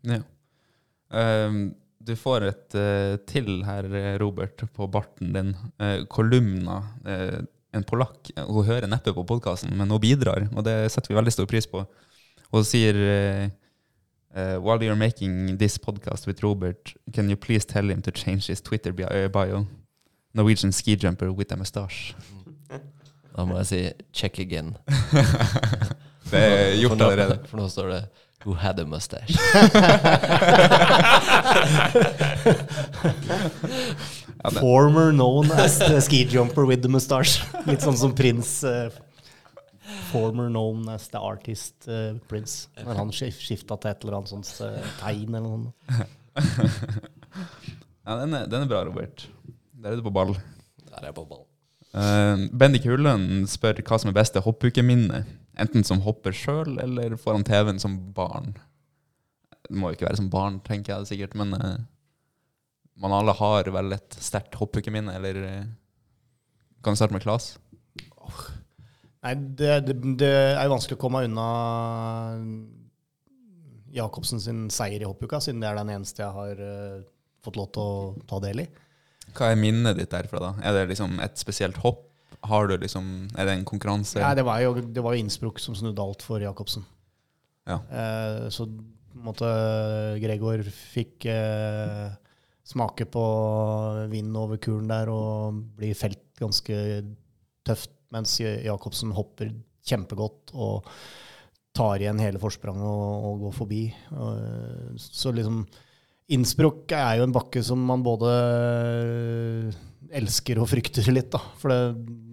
Ja. Um, du får et uh, til her, Robert, på barten din. Uh, Kolumna, Uh, en polakk. Hun hører neppe på podkasten, men hun bidrar, og det setter vi veldig stor pris på. Hun sier While you're making this podcast with Robert, can you please tell him to change his Twitter bi- bio? Norwegian ski jumper with a mustache. Da må jeg si 'check again'. [LAUGHS] Det er gjort for nå, allerede. For nå står det 'Who had a mustache'. [LAUGHS] Former known as the ski jumper with the mustache. [LAUGHS] Litt sånn som prins Uh, Former known as the artist uh, Prince. Når han skifta til et eller annet sånt uh, tegn eller noe. [LAUGHS] Ja, den er, den er bra, Robert. Der er du på ball. Der er jeg på ball. Uh, Bendik Hullen spør hva som er beste hoppukeminne. Enten som hopper sjøl eller foran TV-en som barn. Det må jo ikke være som barn, tenker jeg sikkert, men uh, man alle har vel et sterkt hoppukeminne, eller uh, Kan vi starte med Klas? Nei, det, det, det er jo vanskelig å komme unna Jacobsen sin seier i hoppuka, siden det er den eneste jeg har uh, fått lov til å ta del i. Hva er minnet ditt derfra, da? Er det liksom et spesielt hopp? Har du liksom, Er det en konkurranse? Nei, det var jo, det var jo Innsbruck som snudde alt for Jacobsen. Ja. Eh, så måte Gregor fikk eh, smake på vind over kulen der og blir felt ganske tøft, mens Jacobsen hopper kjempegodt og tar igjen hele forspranget og, og går forbi. Og, så liksom Innsbruck er jo en bakke som man både elsker og frykter litt, da. For det,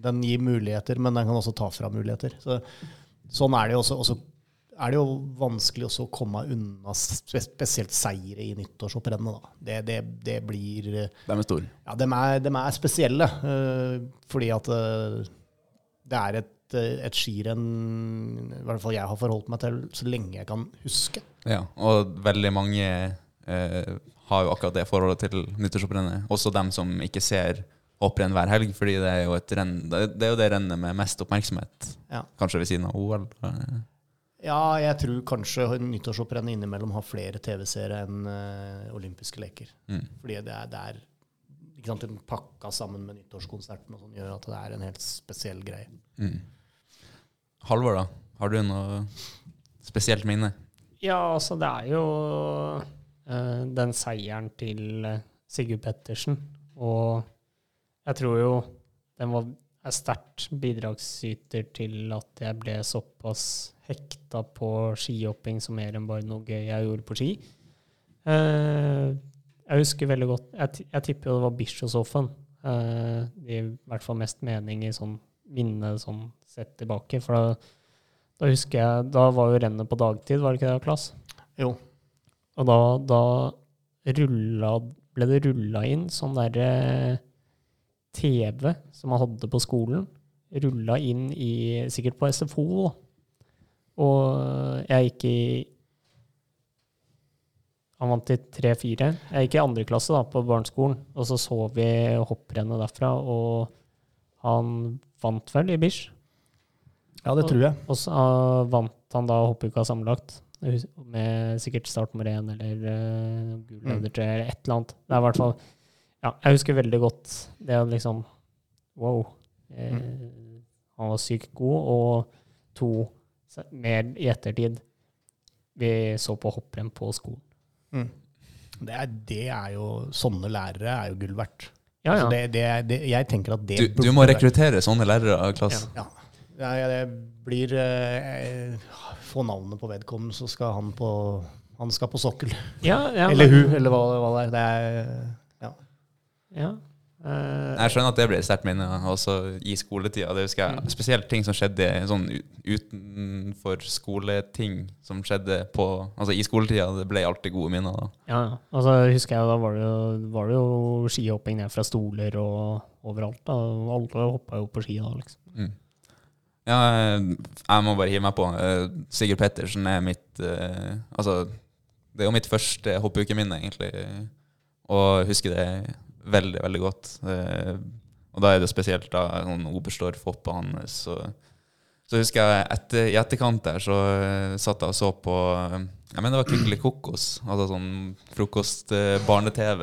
den gir muligheter, men den kan også ta fra muligheter. Så, sånn er det jo også. også er det jo vanskelig også å komme unna spesielt seire i nyttårshopprennet. Det, det, det blir De er store. Ja, de er, de er spesielle. eh, fordi at eh, det er et, eh, et skirenn i hvert fall jeg har forholdt meg til så lenge jeg kan huske. Ja, og veldig mange eh, har jo akkurat det forholdet til nyttårshopprennet. Også dem som ikke ser hopprenn hver helg, fordi det er jo et renn, det er jo det rennet med mest oppmerksomhet. Ja. Kanskje ved siden av OL. Ja, jeg tror kanskje nyttårshopprennet innimellom har flere TV-seere enn uh, olympiske leker. Mm. Fordi det er, det er ikke sant, den pakka sammen med nyttårskonserten og sånn, gjør at det er en helt spesiell greie. Mm. Halvor, da? Har du noe spesielt minne? Ja, altså det er jo den seieren til eh, Sigurd Pettersen. Og jeg tror jo den var er sterkt bidragsyter til at jeg ble såpass hekta på skihopping som mer enn bare noe gøy jeg gjorde på ski. Eh, jeg husker veldig godt Jeg, jeg tipper jo det var Bischofshofen. Det gir i hvert fall mest mening i sånn minne sånn sett tilbake. For da, da husker jeg Da var jo rennet på dagtid, var det ikke det, Klas? Jo. Og da, da rulla, ble det rulla inn sånn derre TV som man hadde på skolen. Rulla inn i Sikkert på SFO, da. Og jeg gikk i Han vant i 3-4. Jeg gikk i andre klasse da, på barneskolen, og så så vi hopprennet derfra, og han vant vel i Bish? Ja, det tror jeg. Og så uh, vant han da hoppuka sammenlagt, med sikkert start nummer én eller uh, gul Mm. ledertre eller et eller annet. Det er i hvert fall Ja, jeg husker veldig godt det å liksom Wow. Eh, Mm. Han var sykt god. Og to, mer i ettertid Vi så på hopprenn på skolen. Mm. Det, er, det er jo Sånne lærere er jo gull verdt. Ja, ja. Altså det, det, er- det, jeg tenker at det Du, du må rekruttere sånne lærere, Klass. Ja. Ja. Jeg, jeg blir eh, Få navnet på vedkommende, så skal han på Han skal på sokkel. ja, ja eller men- hun, eller hva, hva det er. Det er ja. Ja. Eh, Jeg skjønner at det blir et sterkt minne, også i skoletida. Det husker jeg, Spesielt ting som skjedde sånn utenfor skoleting som skjedde på Altså i skoletida. Det ble alltid gode minner da. Ja, ja. Altså, husker jeg, da var det, jo, var det jo skihopping ned fra stoler og overalt. Da. Alle hoppa jo på ski da, liksom. Mm. Ja, jeg må bare hive meg på. Eh, Sigurd Pettersen er mitt eh, Altså, det er jo mitt første hoppukeminne, egentlig. Og husker det veldig, veldig godt. Eh, og da er det spesielt da sånn Oberstdorf-hoppet hans. Så, så husker jeg etter, i etterkant der så satt jeg og så på Jeg mener det var Kykkeli Kokos, altså sånn frokost-barne-TV,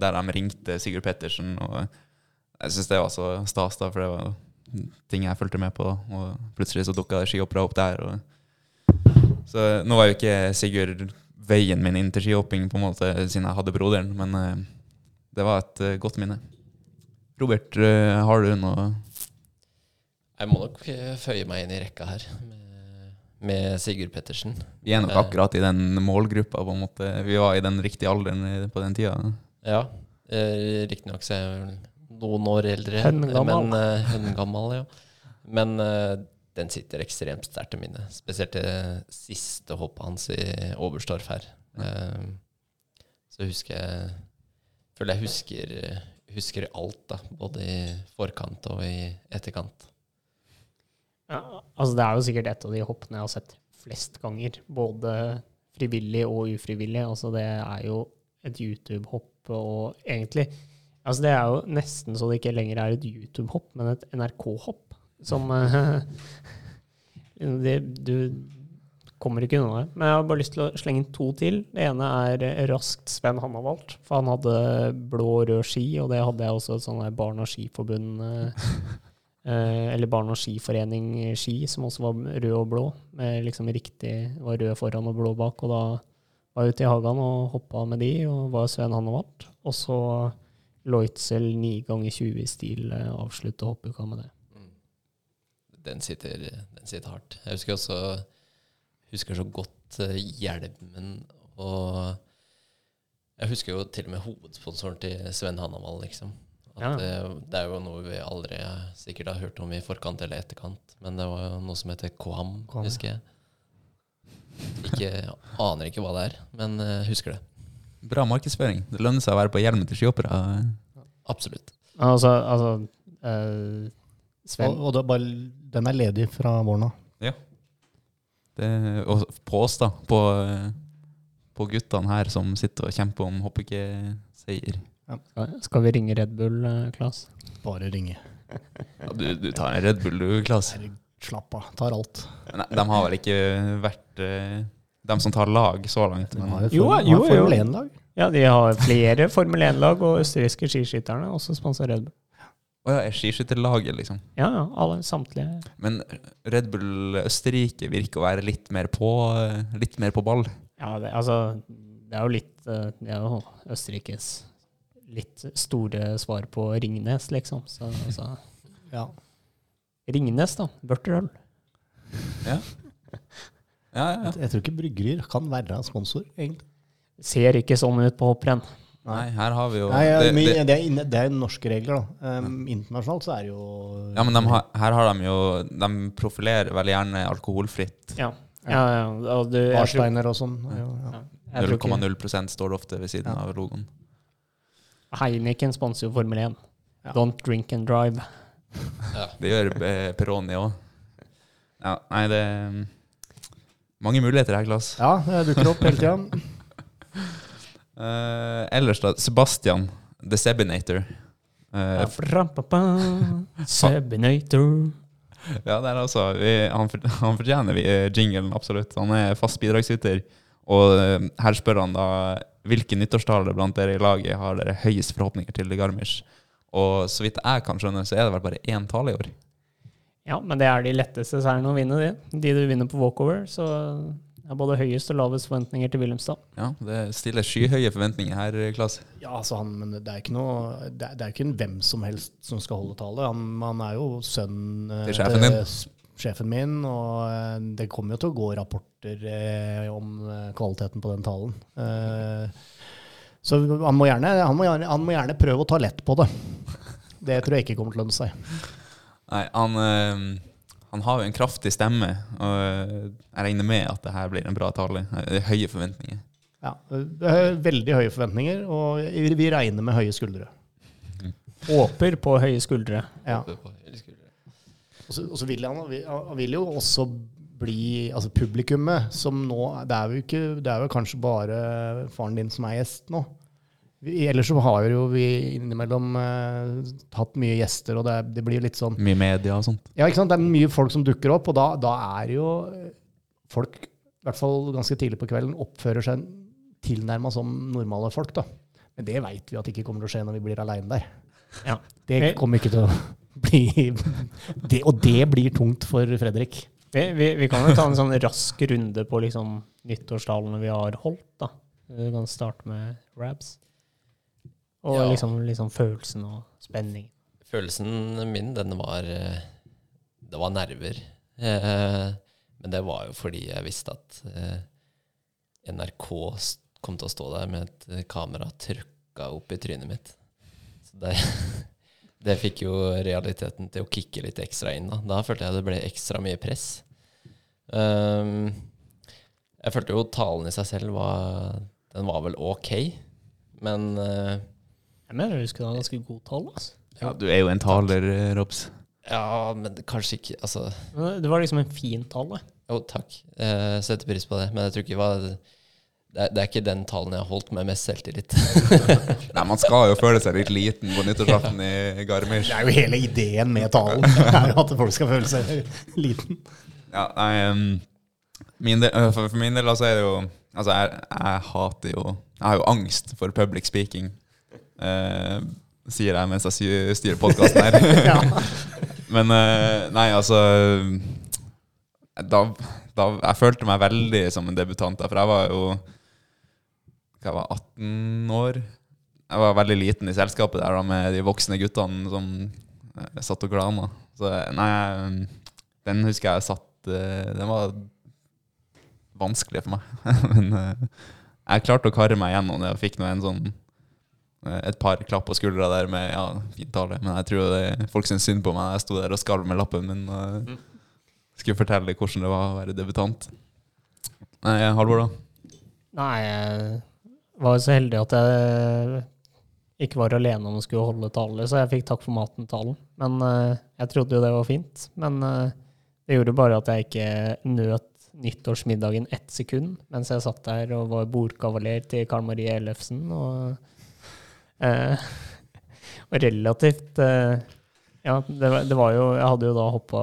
der de ringte Sigurd Pettersen. Og jeg syns det var så stas, da, for det var ting jeg fulgte med på. Og plutselig så dukka skihoppere opp der. Og så nå var jo ikke Sigurd veien min inn til skihopping, på en måte, siden jeg hadde broderen, men uh, det var et uh, godt minne. Robert, uh, har du noe Jeg må nok føye meg inn i rekka her med, med Sigurd Pettersen. Vi er nok akkurat i den målgruppa, på en måte. Vi var i den riktige alderen på den tida. Ja. Riktignok så er jeg noen år eldre. Høngammal. Men, eh, høngammal, ja. Men eh, den sitter ekstremt sterkt i minne. Spesielt det siste hoppet hans i Oberstdorf her. Eh, så husker jeg Føler jeg husker eh, husker alt, da. Både i forkant og i etterkant. Ja, altså det er jo sikkert et av de hoppene jeg har sett flest ganger. Både frivillig og ufrivillig. Altså det er jo et YouTube-hopp og egentlig Altså det er jo nesten så det ikke lenger er et YouTube-hopp, men et NRK-hopp. Som eh, [LAUGHS] det, Du kommer ikke unna det. Men jeg har bare lyst til å slenge inn to til. Det ene er eh, raskt Sven Hannavalt. For han hadde blå og rød ski, og det hadde jeg også et sånt der og Skiforbund Eller barn- og Skiforening ski, som også var rød og blå. Med liksom riktig var rød foran og blå bak. Og da var jeg ute i hagen og hoppa med de, og var Sven Hannavalt. Og så Leutzel 9 ganger 20 i stil eh, avslutte hoppuka med det. Den sitter, den sitter hardt. Jeg husker også husker så godt eh, hjelmen og Jeg husker jo til og med hovedsponsoren til Sven Hannamal liksom. At Ja. det, det er jo noe vi aldri sikkert har hørt om i forkant eller etterkant. Men det var jo noe som heter Coam, Coam, husker jeg. Ikke, aner ikke hva det er, men eh, husker det. Bra markedsføring. Det lønner seg å være på hjelmen til skihoppere. Absolutt. Altså, altså eh, Sven Og, og bare, den er ledig fra våren av. Det, og på oss, da. På, på guttene her som sitter og kjemper om hoppekeseier. Ja. skal vi ringe Red Bull, eh, Klas? Bare ringe. Ja, du, du tar en Red Bull, du, Klas. Slapp av. Tar alt. Nei, de har vel ikke vært eh, dem som tar lag så langt. Men, har jo Jo, jo, har Formel 1-lag. Ja, de har flere Formel 1-lag, og østerrikske skiskytterne også sponser Red Bull. Å ja, er skiskytterlaget, liksom. Ja, ja, alle, samtlige. Men Red Bull Østerrike virker å være litt mer på, litt mer på ball. Ja, det, altså, det er jo litt eh, Det er jo Østerrikes litt store svar på Ringnes, liksom. Så altså, Ja. Ringnes, da. Børterøl. Ja, [LAUGHS] ja, ja. Jeg, jeg tror ikke bryggerier kan være sponsor, egentlig. Ser ikke sånn ut på hopprenn. Nei, her har vi jo Nei, ja, det, det, det, er, inne, det er norske regler, da. Um, internasjonalt så er det jo Ja, men de har, her har de jo De profilerer veldig gjerne alkoholfritt. Ja. ja, ja og du, Barsteiner og sånn. Ja, ja. jeg tror ikke 0,0% står det ofte ved siden Ja. av logoen. Heineken sponser jo Formel 1. Ja. Don't drink and drive. [LAUGHS] Det gjør eh, Peroni òg. Ja, nei, det mange muligheter her, Klas. ja, det dukker opp hele tida. [LAUGHS] uh, ellers, da. Sebastian, The Sebinator. Eh, Frapapa, Sebinator. [LAUGHS] ja, det er altså vi, han, [LAUGHS] han fortjener vi, eh, jinglen, absolutt. Han er fast bidragsyter. Og uh, her spør han da hvilke nyttårstaler blant dere i laget har dere høyest forhåpninger til i Garmisch. Og så vidt jeg kan skjønne, så er det vel bare én tale i år. Ja, men det er de letteste seierne å vinne, de. De du vinner på walkover. Så det er både høyest og lavest forventninger til Wilhelmstad. Ja, Det stiller skyhøye forventninger her, Klas. Ja, altså han, men det er ikke noe Det er, det er ikke en hvem som helst som skal holde tale. Han, han er jo sønnen eh, Til sjefen din. sjefen min, og eh, det kommer jo til å gå rapporter eh, om eh, kvaliteten på den talen. Eh, så han må, gjerne, han, må gjerne, han må gjerne prøve å ta lett på det. Det tror jeg ikke kommer til å lønne seg. Nei, han, øh, han har jo en kraftig stemme, og eh, jeg regner med at det her blir en bra tale. Det er høye forventninger. Ja, det er veldig høye forventninger, og vi regner med høye skuldre. Håper på høye skuldre. Ja. Og så, og så vil han, han vil jo også bli Altså publikummet som nå Det er jo ikke Det er jo kanskje bare faren din som er gjest nå. Vi, ellers så har jo vi innimellom eh, hatt mye gjester, og det, det blir litt sånn Mye media og sånt. Ja, ikke sant? Det er mye folk som dukker opp, og da, da er jo folk, i hvert fall ganske tidlig på kvelden, oppfører seg tilnærma som normale folk, da. Men det veit vi at ikke kommer til å skje når vi blir aleine der. Ja. Det kommer ikke til å [LAUGHS] bli [LAUGHS] det, Og det blir tungt for Fredrik. Vi, vi, vi kan jo ta en sånn rask runde på liksom nyttårstalene vi har holdt. da. Vi kan starte med Rabs. Og Ja. liksom, liksom følelsen og spenningen. Følelsen min, den var eh, Det var nerver. Eh, Men det var jo fordi jeg visste at eh, NRK kom til å stå der med et eh, kamera trykka opp i trynet mitt. Så det, [LAUGHS] det fikk jo realiteten til å kicke litt ekstra inn. Da, da følte jeg det ble ekstra mye press. Um, jeg følte jo talen i seg selv var Den var vel ok, men eh, Jeg mener du skulle ha ganske god tall. Altså. Ja, du er jo en taler, eh, Robs. Ja, men kanskje ikke Altså, Det var liksom en fin tale. jo, takk. Jeg setter pris på det. Men jeg tror ikke det var det er, det er ikke den talen jeg har holdt med mest selvtillit. [LAUGHS] Nei, man skal jo føle seg litt liten på nyttårsaften i Garmisch. Det er jo hele ideen med talen. [LAUGHS] Er jo at folk skal føle seg liten. Ja, nei, um, min del, for, for min del altså er det jo Altså, jeg, jeg hater jo Jeg har jo angst for public speaking. Eh, sier jeg mens jeg styrer podkasten her. [LAUGHS] [LAUGHS] Men eh, nei, altså da, da Jeg følte meg veldig som en debutant. da, For jeg var jo jeg var 18 år. Jeg var veldig liten i selskapet der da, med de voksne guttene som eh, satt og glana. Så nei, den husker jeg satt eh, Den var vanskelig for meg. [LAUGHS] Men eh, jeg klarte å karre meg gjennom det og fikk nå en sånn eh, et par klapp på skuldra der med ja, fin tale. Men jeg tror det, folk syntes synd på meg jeg sto der og skalv med lappen min og skulle fortelle hvordan det var å være debutant. Nei, Halvor, da? Nei, jeg var så heldig at jeg ikke var alene om å skulle holde tale, så jeg fikk takk for maten-talen. Men eh, jeg trodde jo det var fint. Men eh, det gjorde bare at jeg ikke nøt nyttårsmiddagen ett sekund mens jeg satt der og var bordkavaler til Karl Marie Ellefsen. Og, eh, [LAUGHS] og relativt eh, Ja, det var, det var jo Jeg hadde jo da hoppa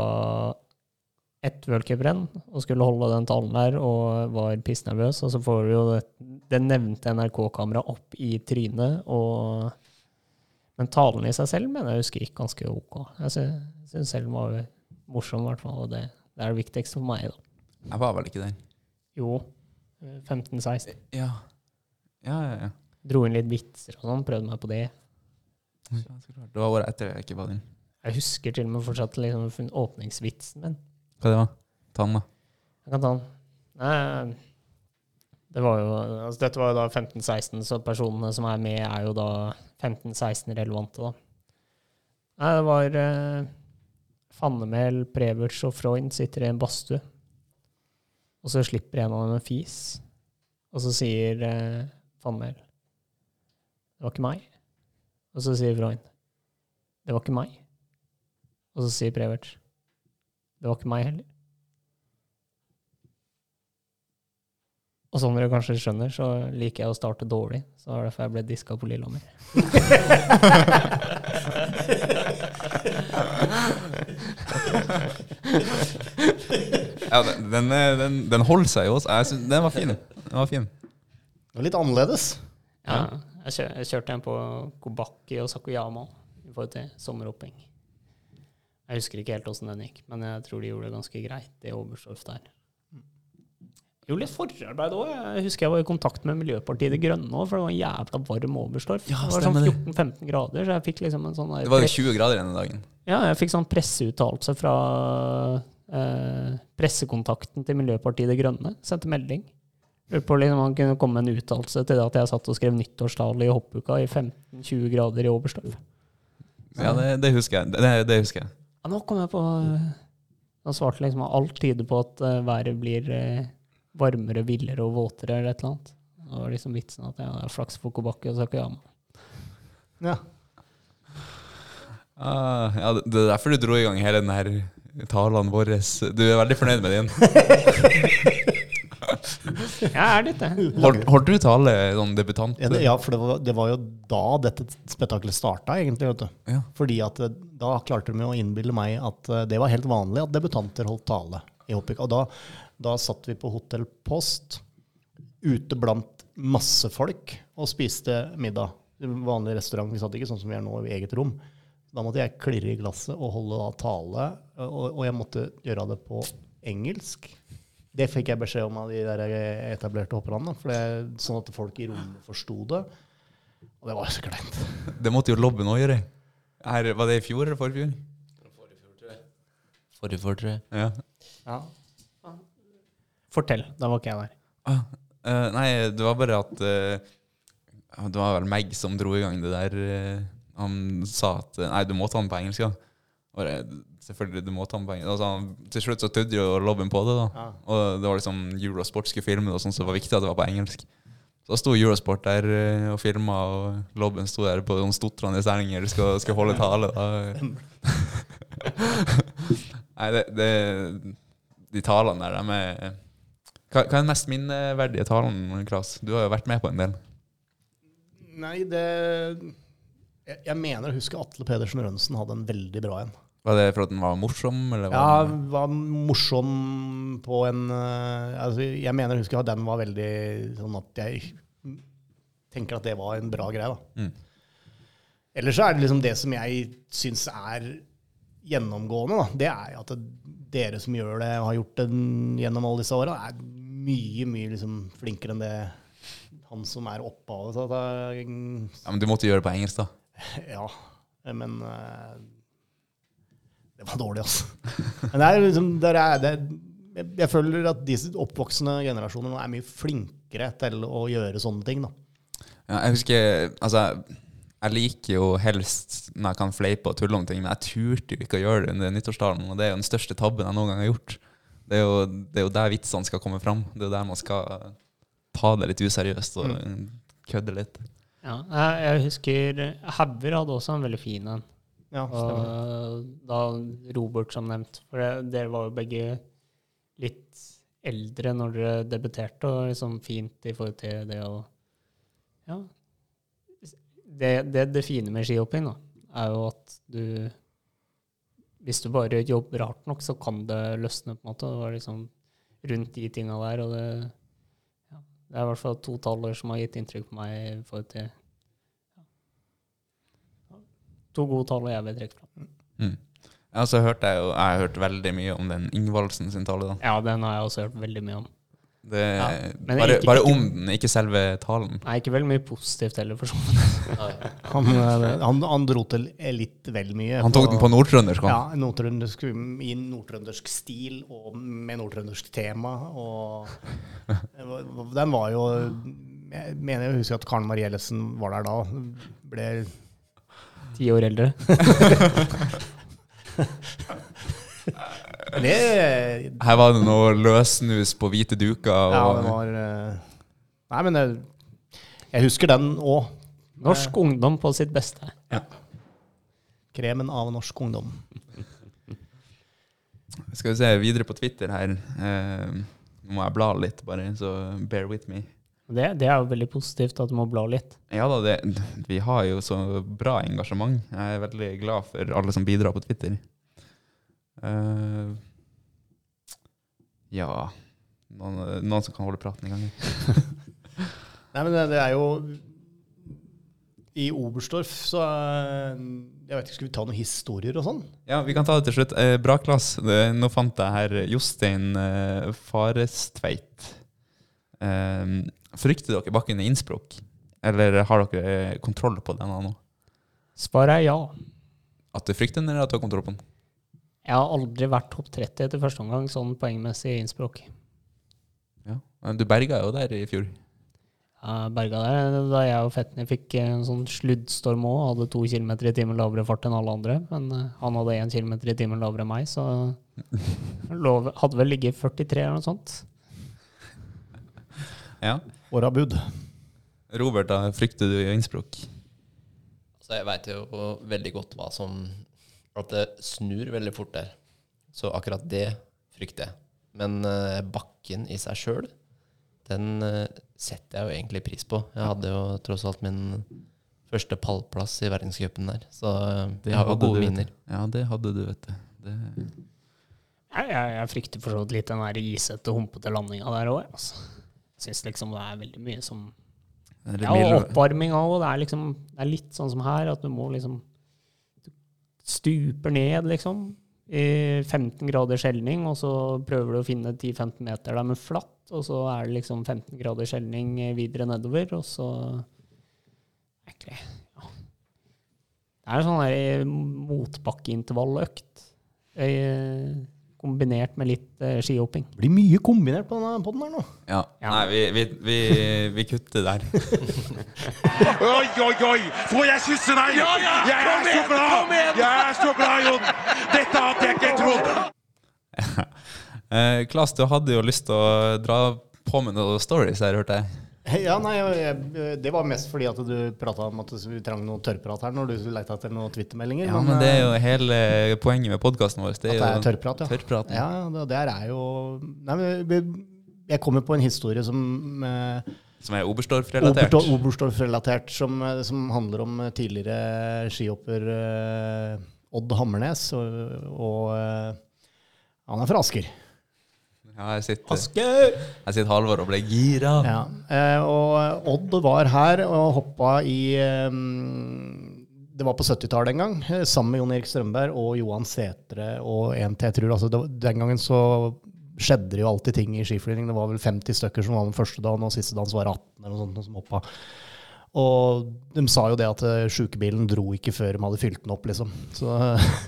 ett worldcuprenn og skulle holde den talen der og var pissnervøs, og så får du jo det, det nevnte NRK-kameraet opp i trynet, og Men talen i seg selv mener jeg husker gikk ganske ok. Jeg sy- syns selv den var morsom, i hvert fall, og det, det er det viktigste for meg, da. Jeg var vel ikke der. Jo, 15-16. Ja. Ja, ja, ja. Dro inn litt vitser og sånn, prøvde meg på det. Det var året etter jeg ikke var der. Jeg husker til og med fortsatt liksom åpningsvitsen min. Hva det var Ta den, da. Jeg kan ta den. Nei, det var jo, altså dette var jo da 15-16, så personene som er med, er jo da 15-16 relevante, da. Nei, det var eh, Fannemel, Preverts og Freund sitter i en badstue. Og så slipper en av dem en fis. Og så sier eh, Fannemel Det var ikke meg. Og så sier Freund Det var ikke meg. Og så sier Prevert. Det var ikke meg heller. Og som dere kanskje skjønner, så liker jeg å starte dårlig. Så det var derfor jeg ble diska på Lillehammer. [LAUGHS] Ja, den, den, er- den, den holder seg jo også. Jeg synes, den var fin. Den var fin. Det var litt annerledes. Ja, jeg, kjør, jeg kjørte en på Kobaki og Sakuyama i forhold til sommerhopping. Jeg husker ikke helt åssen den gikk, men jeg tror de gjorde det ganske greit, det Oberstdorf der. Gjorde litt forarbeid òg. Jeg husker jeg var i kontakt med Miljøpartiet De Grønne òg, for det var en jævla varm Oberstdorf. Ja, det var sånn 14-15 grader, så jeg fikk liksom en sånn Det var jo 20 grader denne dagen. Ja, jeg fikk sånn presseuttalelse fra eh, pressekontakten til Miljøpartiet De Grønne. Sendte melding. På liksom han kunne komme med en uttalelse til det at jeg satt og skrev nyttårstale i hoppuka i 15-20 grader i Oberstdorf. Ja, det, det husker jeg. Det, det husker jeg. Ja, nå kom jeg på eh, Han svarte liksom at alt tyder på at eh, været blir eh, varmere, villere og våtere eller et eller annet. Det var liksom vitsen at jeg har flaks for kobakke og Sakayama. Ja. Uh, ja, det det er derfor du dro i gang hele den her talene våre. Du er veldig fornøyd med din. [LAUGHS] Jeg er litt det. Holdt, du tale sånn debutant? Ja, det, ja, for det var, det var jo da dette spetakkelet starta, egentlig. vet du. Ja. Fordi at eh, da klarte de å innbille meg at eh, det var helt vanlig at debutanter holdt tale i Hoppik. Og da, da satt vi på Hotell Post ute blant masse folk og spiste middag. Vanlig restaurant. Vi satt ikke sånn som vi er nå, i eget rom. Da måtte jeg klirre i glasset og holde da tale, og, og jeg måtte gjøre det på engelsk. Det fikk jeg beskjed om av de der etablerte hopperne, for det, sånn at folk i rommet forsto det. Og det var jo så kleint. Det måtte jo Lobben òg gjøre. Her, var det i fjor eller forfjor? forrige fjor? Tror jeg. Ja. Ja. Fortell. Da var ikke jeg der. Ah, uh, nei, det var bare at uh, Det var vel Meg som dro i gang det der. Uh, han sa at eh, Nei, du må ta den på engelsk, da. ja. Selvfølgelig, du må ta med penger. Altså, til slutt så tydde jo lobbyen på det, da. Ja. Og det var liksom Eurosport skulle filme og sånn, så det var viktig at det var på engelsk. Så sto Eurosport der eh, og filma, og lobbyen sto der på sånn stotrende sterninger skal, skal holde tale. Da. [LAUGHS] Nei, det, det De talene der, de er hva, hva er den mest minneverdige talen, Klas? Du har jo vært med på en del. Nei, det jeg, jeg mener å huske Atle Pedersen Rønsen hadde en veldig bra en. Var det for at den var morsom? Eller Ja, den, var morsom på en eh, altså, Jeg mener jeg husker at den var veldig sånn at jeg tenker at det var en bra greie, da. Mm. Ellers så er det liksom det som jeg syns er gjennomgående, da. Det er at dere som gjør det, og har gjort det gjennom alle disse åra, er mye, mye liksom flinkere enn det han som er opphavet. Ja, men du måtte gjøre det på engelsk, da. [LAUGHS] ja, men eh, Det var dårlig, altså. Men det er liksom, det er, det, jeg, jeg føler at disse oppvoksende generasjoner nå er mye flinkere til å gjøre sånne ting. da. Ja, jeg husker Altså, jeg liker jo helst når jeg kan fleipe og tulle om ting, men jeg turte jo ikke å gjøre det under nyttårstalen, og det er jo den største tabben jeg noen gang har gjort. Det er jo, det er jo der vitsene skal komme fram. Det er jo der man skal ta det litt useriøst og kødde litt. Ja, jeg, jeg husker Hauger hadde også en veldig fin en. Ja. Og da Robert, som nevnt. For dere var jo begge litt eldre når dere debuterte, og liksom fint i forhold til det å Ja. Det, det, det fine med skihopping, da, er jo at du Hvis du bare jobber hardt nok, så kan det løsne, på en måte. Det var liksom rundt de tinga der, og det ja, Det er i hvert fall to taller som har gitt inntrykk på meg i forhold til To gode tall jeg vil trekke fram. Mm. Ja, så hørte jeg jo Jeg har hørt veldig mye om den Ingvaldsen sin tale, da. Ja, den har jeg også hørt veldig mye om. Det, Ja, men bare, ikke- bare om den, ikke selve talen. Nei, ikke veldig mye positivt heller, for så vidt. [LAUGHS] Han, eh, han, han dro til litt vel mye. Han tok den på nordtrøndersk. Ja, nordtrøndersk, i nordtrøndersk stil og med nordtrøndersk tema. Og [LAUGHS] den var jo Jeg mener jeg husker at Karen Marie Ellesen var der da. Ble Ti år eldre. [LAUGHS] det, Her var det noe løssnus på hvite duker. Og, Ja, det var eh, Nei, men jeg, jeg husker den òg. Norsk ungdom på sitt beste. Kremen av norsk ungdom. Skal vi se videre på Twitter her. Eh, nå må jeg bla litt, bare, så bear with me. Det, det er jo veldig positivt at du må bla litt. Ja da, det, vi har jo så bra engasjement. Jeg er veldig glad for alle som bidrar på Twitter. Uh, ja noen, noen som kan holde praten i gang? [LAUGHS] Nei, men det, det er jo I Oberstdorf så eh, Jeg vet ikke, Skal vi ta noen historier og sånn? Ja, vi kan ta det til slutt. Eh, bra klass. Nå fant jeg her Jostein eh, Farestveit. Eh, frykter dere bakken i Innsbruck? Eller har dere kontroll på den nå? Svaret er ja. At du frykter den, eller at du har kontroll på den? Jeg har aldri vært topp 30 etter første omgang, sånn poengmessig i Innsbruck. Ja. Men Du berga jo der i fjor. Jeg berga der da jeg og Fetny fikk en sånn sluddstorm òg. Hadde to kilometer i timen lavere fart enn alle andre. Men eh, han hadde én kilometer i timen lavere enn meg, så [LAUGHS] hadde vel ligget 43 eller noe sånt. Ja. Åra bud. Robert, da frykter du i Innsbruck? Altså, jeg veit jo veldig godt hva som At det snur veldig fort der. Så akkurat det frykter jeg. Men uh, bakken i seg sjøl, den uh, setter jeg jo egentlig pris på. Jeg hadde jo tross alt min første pallplass i verdenscupen der, så uh, jeg har jo gode minner. Ja, det hadde du, vet du. Det, Jeg, jeg, jeg frykter for så vidt litt den der isete, humpete landinga der òg. Altså. Syns liksom det er veldig mye som Ja, og oppvarming òg. Det, liksom, det er litt sånn som her, at du må liksom Du stuper ned, liksom, i 15 grader skjelning, og så prøver du å finne 10-15 meter der med flatt, og så er det liksom 15 grader skjelning videre nedover, og så Egentlig, ja. Det er en sånn motbakkeintervalløkt. eh, Kombinert med litt uh, skihopping. Det blir mye kombinert på denne podden her nå. ja. Ja. Nei, vi, vi, vi, vi kutter der. [LAUGHS] Oi, oi, oi! Får jeg kysse deg? Jeg er så glad! Jeg er så glad, Jon! Dette hadde jeg ikke trodd! [LAUGHS] Eh, Klas, du hadde jo lyst til å dra på med noen stories her, hørte jeg. Ja, nei, jeg, Det var mest fordi at du prata om at vi trang noe tørrprat her når du leita etter noen Twitter-meldinger. Ja, men det er jo eh, hele poenget med podkasten vår. Det At det er tørrprat, ja. Tørrprat. Ja, det der er jo Nei, men Jeg kommer på en historie som eh, Som er Oberstdorf-relatert. Oberstdorf- Oberstdorf-relatert, som, eh, som handler om eh, tidligere skihopper eh, Odd Hammernes. Og, og eh, han er fra Asker. Ja, jeg sitter, jeg sitter Halvor og ble gira. Ja. Eh, og Odd var her og hoppa i eh, Det var på 70-tallet en gang, eh, sammen med Jon Erik Strømberg og Johan Setre og en til, jeg tror. Altså, det, den gangen så skjedde det jo alltid ting i skiflygning. Det var vel 50 stykker som var med første dagen, og siste dagen så var det 18 eller noe sånt som hoppa. Og de sa jo det at eh, sjukebilen dro ikke før de hadde fylt den opp, liksom. Så,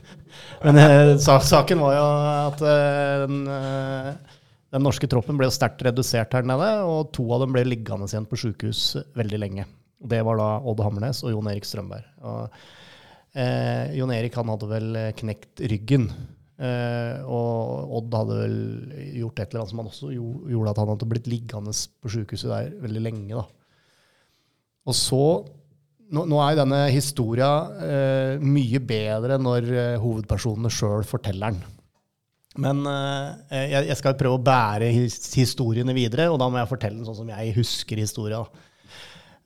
[LAUGHS] men eh, saken var jo at eh, den, eh, den norske troppen ble sterkt redusert her nede, og to av dem ble liggende igjen på sjukehus veldig lenge. Det var da Odd Hammernes og Jon Erik Strømberg. Og, eh, Jon Erik han hadde vel knekt ryggen. Eh, og Odd hadde vel gjort et eller annet som han også gjorde at han hadde blitt liggende på sjukehuset der veldig lenge. da. Og så Nå, nå er jo denne historia eh, mye bedre når eh, hovedpersonene sjøl forteller den. Men eh, jeg, jeg skal prøve å bære his, historiene videre, og da må jeg fortelle den sånn som jeg husker historia.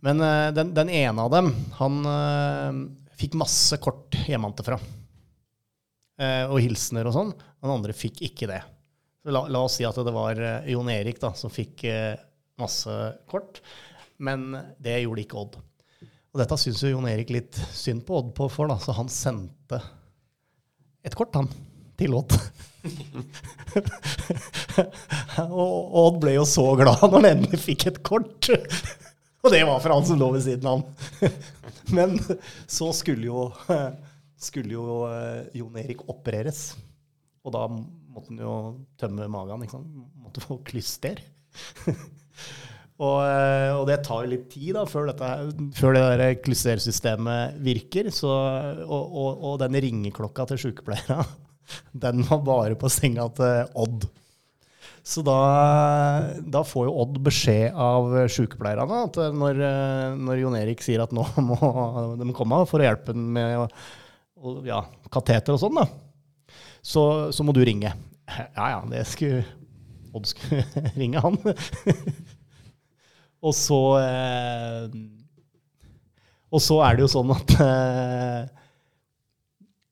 Men eh, den, den ene av dem, han eh, fikk masse kort hjemmefra. Eh, og hilsener og sånn. Den andre fikk ikke det. La, la oss si at det var eh, Jon Erik da, som fikk eh, masse kort, men det gjorde ikke Odd. Og dette syns jo Jon Erik litt synd på Odd på for, da, så han sendte et kort, han, til Odd. [LAUGHS] [LAUGHS] og Odd ble jo så glad når han endelig fikk et kort. [LAUGHS] og det var for han som lå ved siden av han. [LAUGHS] Men så skulle jo, skulle jo eh, Jon Erik opereres. Og da måtte han jo tømme magen. ikke sant? Måtte få klyster. og, eh, og det tar jo litt tid da, før, dette, før det der klystersystemet virker. Så, og, og, og den ringeklokka til sykepleierne, den var bare på senga til Odd. Så da, da får jo Odd beskjed av sykepleierne at når, når Jon Erik sier at nå må de komme for å hjelpe ham med og, ja, kateter og sånn, da, så, så må du ringe. Ja ja, det skulle Odd skulle [LAUGHS] ringe han. og så eh, Og så er det jo sånn at eh,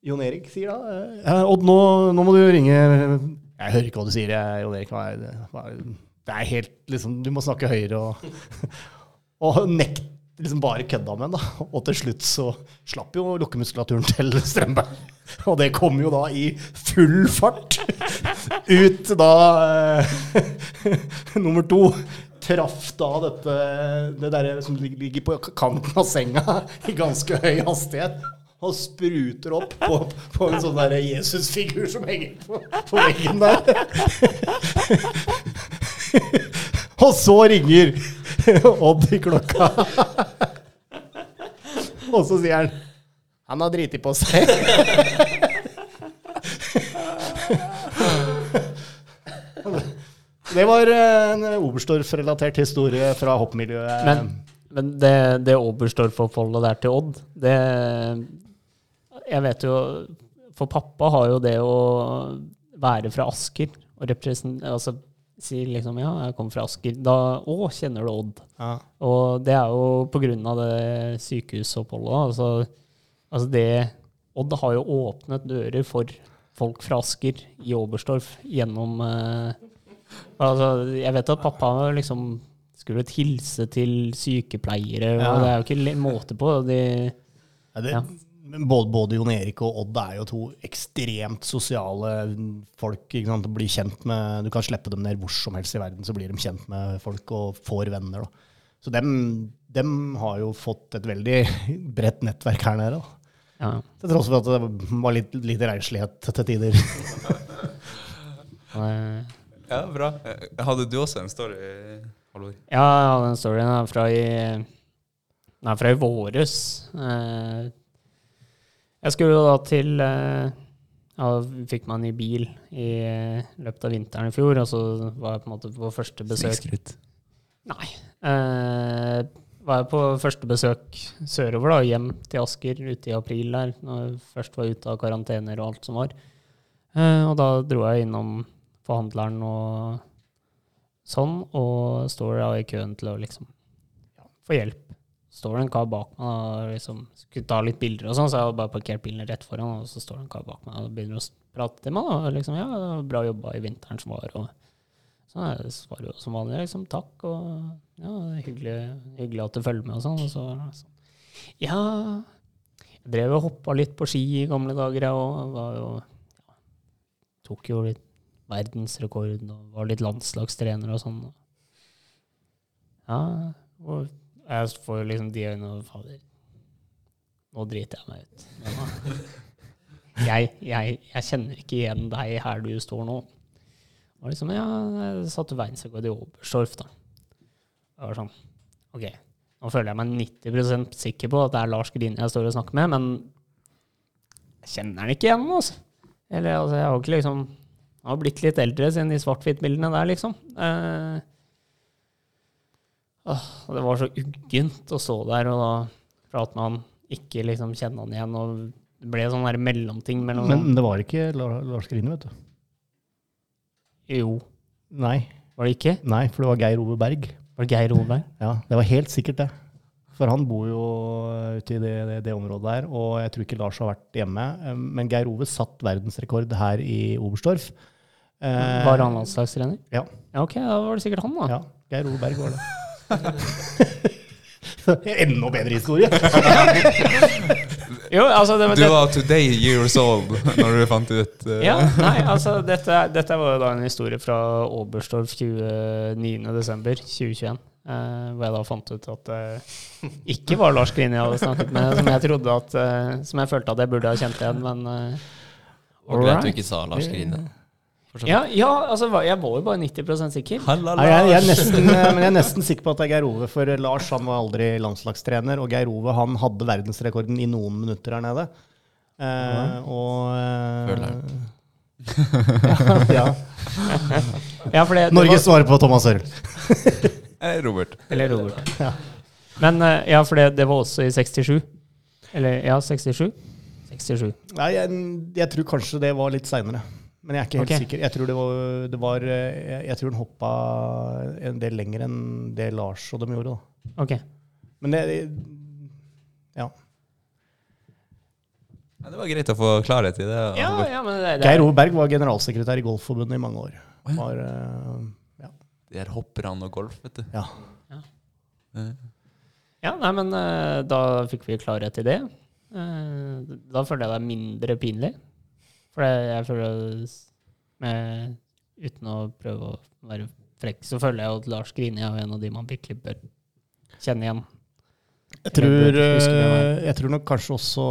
Jon Erik sier da eh, Odd, nå, nå må du ringe Jeg hører ikke hva du sier, jeg, Jon Erik. Er, er, det er helt liksom Du må snakke høyere og, [LAUGHS] og nekt, liksom bare kødda med den. da. Og til slutt så slapp jo lukkemuskulaturen til [LAUGHS] Strømberg. Og det kom jo da i full fart ut da eh, [LAUGHS] nummer to. Traff da dette det der som ligger på kanten av senga i ganske høy hastighet. Og spruter opp på, på en sånn der Jesusfigur som henger på, på veggen der. Og så ringer Odd i klokka. Og så sier han Han har driti på seg. Det var en Oberstdorf-relatert historie fra hoppmiljøet. Men, men det, det Oberstdorf-oppholdet der til Odd, det Jeg vet jo For pappa har jo det å være fra Asker og representere Altså si liksom Ja, jeg kommer fra Asker. Da Å, kjenner du Odd? ja. Og det er jo på grunn av det sykehusoppholdet. Altså, altså det Odd har jo åpnet dører for folk fra Asker i Oberstdorf gjennom eh, Altså, jeg vet at pappa liksom skulle hilse til sykepleiere, Ja. og det er jo ikke måte på. De, Ja, det, Både, både Jon Erik og Odd er jo to ekstremt sosiale folk. Ikke sant? Blir kjent med, du kan slippe dem ned hvor som helst i verden, så blir de kjent med folk og får venner. Da. Så dem, dem har jo fått et veldig bredt nettverk her nede. Da. ja. Til tross for at det var litt, litt reislighet til tider. Ja, bra. Hadde du også en story, Halvor? Ja, ja, den storyen er fra i, den er fra i våres. Eh, jeg skulle da til eh, Ja, fikk en ny bil i eh, løpet av vinteren i fjor, og så var jeg på en måte på første besøk Snikskritt? Nei. Eh, var jeg på første besøk sørover, da, hjem til Asker ute i april der, når jeg først var ute av karantener og alt som var. Eh, og da dro jeg innom forhandleren og sånn, og står da i køen til å liksom få hjelp. Står det en kar bak meg og liksom skulle ta litt bilder og sånn, så jeg hadde bare parkert bilen rett foran, og så står det en kar bak meg og begynner å prate til meg. da, liksom, ja, det var bra jobba i vinteren som var, og så jeg svarer jo som vanlig, liksom, takk, og ja, hyggelig, hyggelig at du følger med og sånn. Og så liksom, ja, jeg drev og hoppa litt på ski i gamle dager, jeg òg. Ja, Tok jo litt verdensrekord og var litt landslagstrener og sånn. Ja, og jeg får liksom de øynene og fader, nå driter jeg meg ut. [LAUGHS] Jeg, jeg, jeg kjenner ikke igjen deg her du står nå. Og liksom, ja, jeg satte verdensrekord i Oberstdorf, da. Det var sånn, ok, nå føler jeg meg 90% sikker på at det er Lars Grine jeg står og snakker med, men jeg kjenner han ikke igjen, altså. Eller altså, jeg har ikke liksom Jeg har blitt litt eldre siden de svart-hvitt-bildene der, liksom. Eh, åh, det var så uggent å stå der og da prate med han, ikke liksom kjenne han igjen, og det ble sånn der mellomting mellom Men det var ikke Lars Grine, vet du. Jo, Nei, var det ikke? nei, for det var Geir Ove Berg. Var det Geir Olberg? Ja, det var helt sikkert det. For han bor jo ute i det, det, det området der, og jeg tror ikke Lars har vært hjemme. Eh, Men Geir Ove satt verdensrekord her i Oberstdorf. Eh, Var han landslagstrener? Ja. Ja, ok, da var det sikkert han, da. Ja, Geir Ove Berg var det. Enda bedre historie! Jo, altså, det, Du var today years old når du fant ut uh. ja, nei, altså, dette, dette var jo da en historie fra Oberstdorf 29.12.2021. Uh, hvor jeg da fant ut at det ikke var Lars Grine jeg hadde snakket med, som jeg trodde at uh, Som jeg følte at jeg burde ha kjent igjen, men uh, Og right. du ikke sa Lars Grine. Ja, ja, altså, jeg var jo bare 90 sikker. Halla, Nei, jeg, jeg, er nesten, eh, men jeg er nesten sikker på at det er Geir Ove, for Lars han var aldri landslagstrener. Og Geir Ove han hadde verdensrekorden i noen minutter her nede. Eh, og eh, Føler ja, [LAUGHS] ja. Ja, for det, det Norge var, svarer på Thomas Hørl. Eh, Robert. Eller Robert. Men eh, ja, for det, det var også i 67. Eller ja, 67. 67. Nei, jeg, jeg tror kanskje det var litt seinere. Men jeg er ikke helt okay. sikker. Jeg tror, det var, det var, eh, jeg, jeg tror den hoppa en del lenger enn det Lars og dem gjorde. Da. Ok. Men det Ja. Ja, det var greit å få klarhet i det. Ja, ja, men det, det, Geir Oberg var generalsekretær i Golfforbundet i mange år. Var, ja. Det er hopperne og golf, vet du. ja. Eh, Ja, nei, men eh, da fikk vi klarhet i det. Eh, da føler jeg det er mindre pinlig. For jeg, jeg føler med, Uten å prøve å være frekk, så føler jeg at Lars Grini er en av de man virkelig bør kjenne igjen. Jeg tror, Jeg det eh, jeg tror nok kanskje også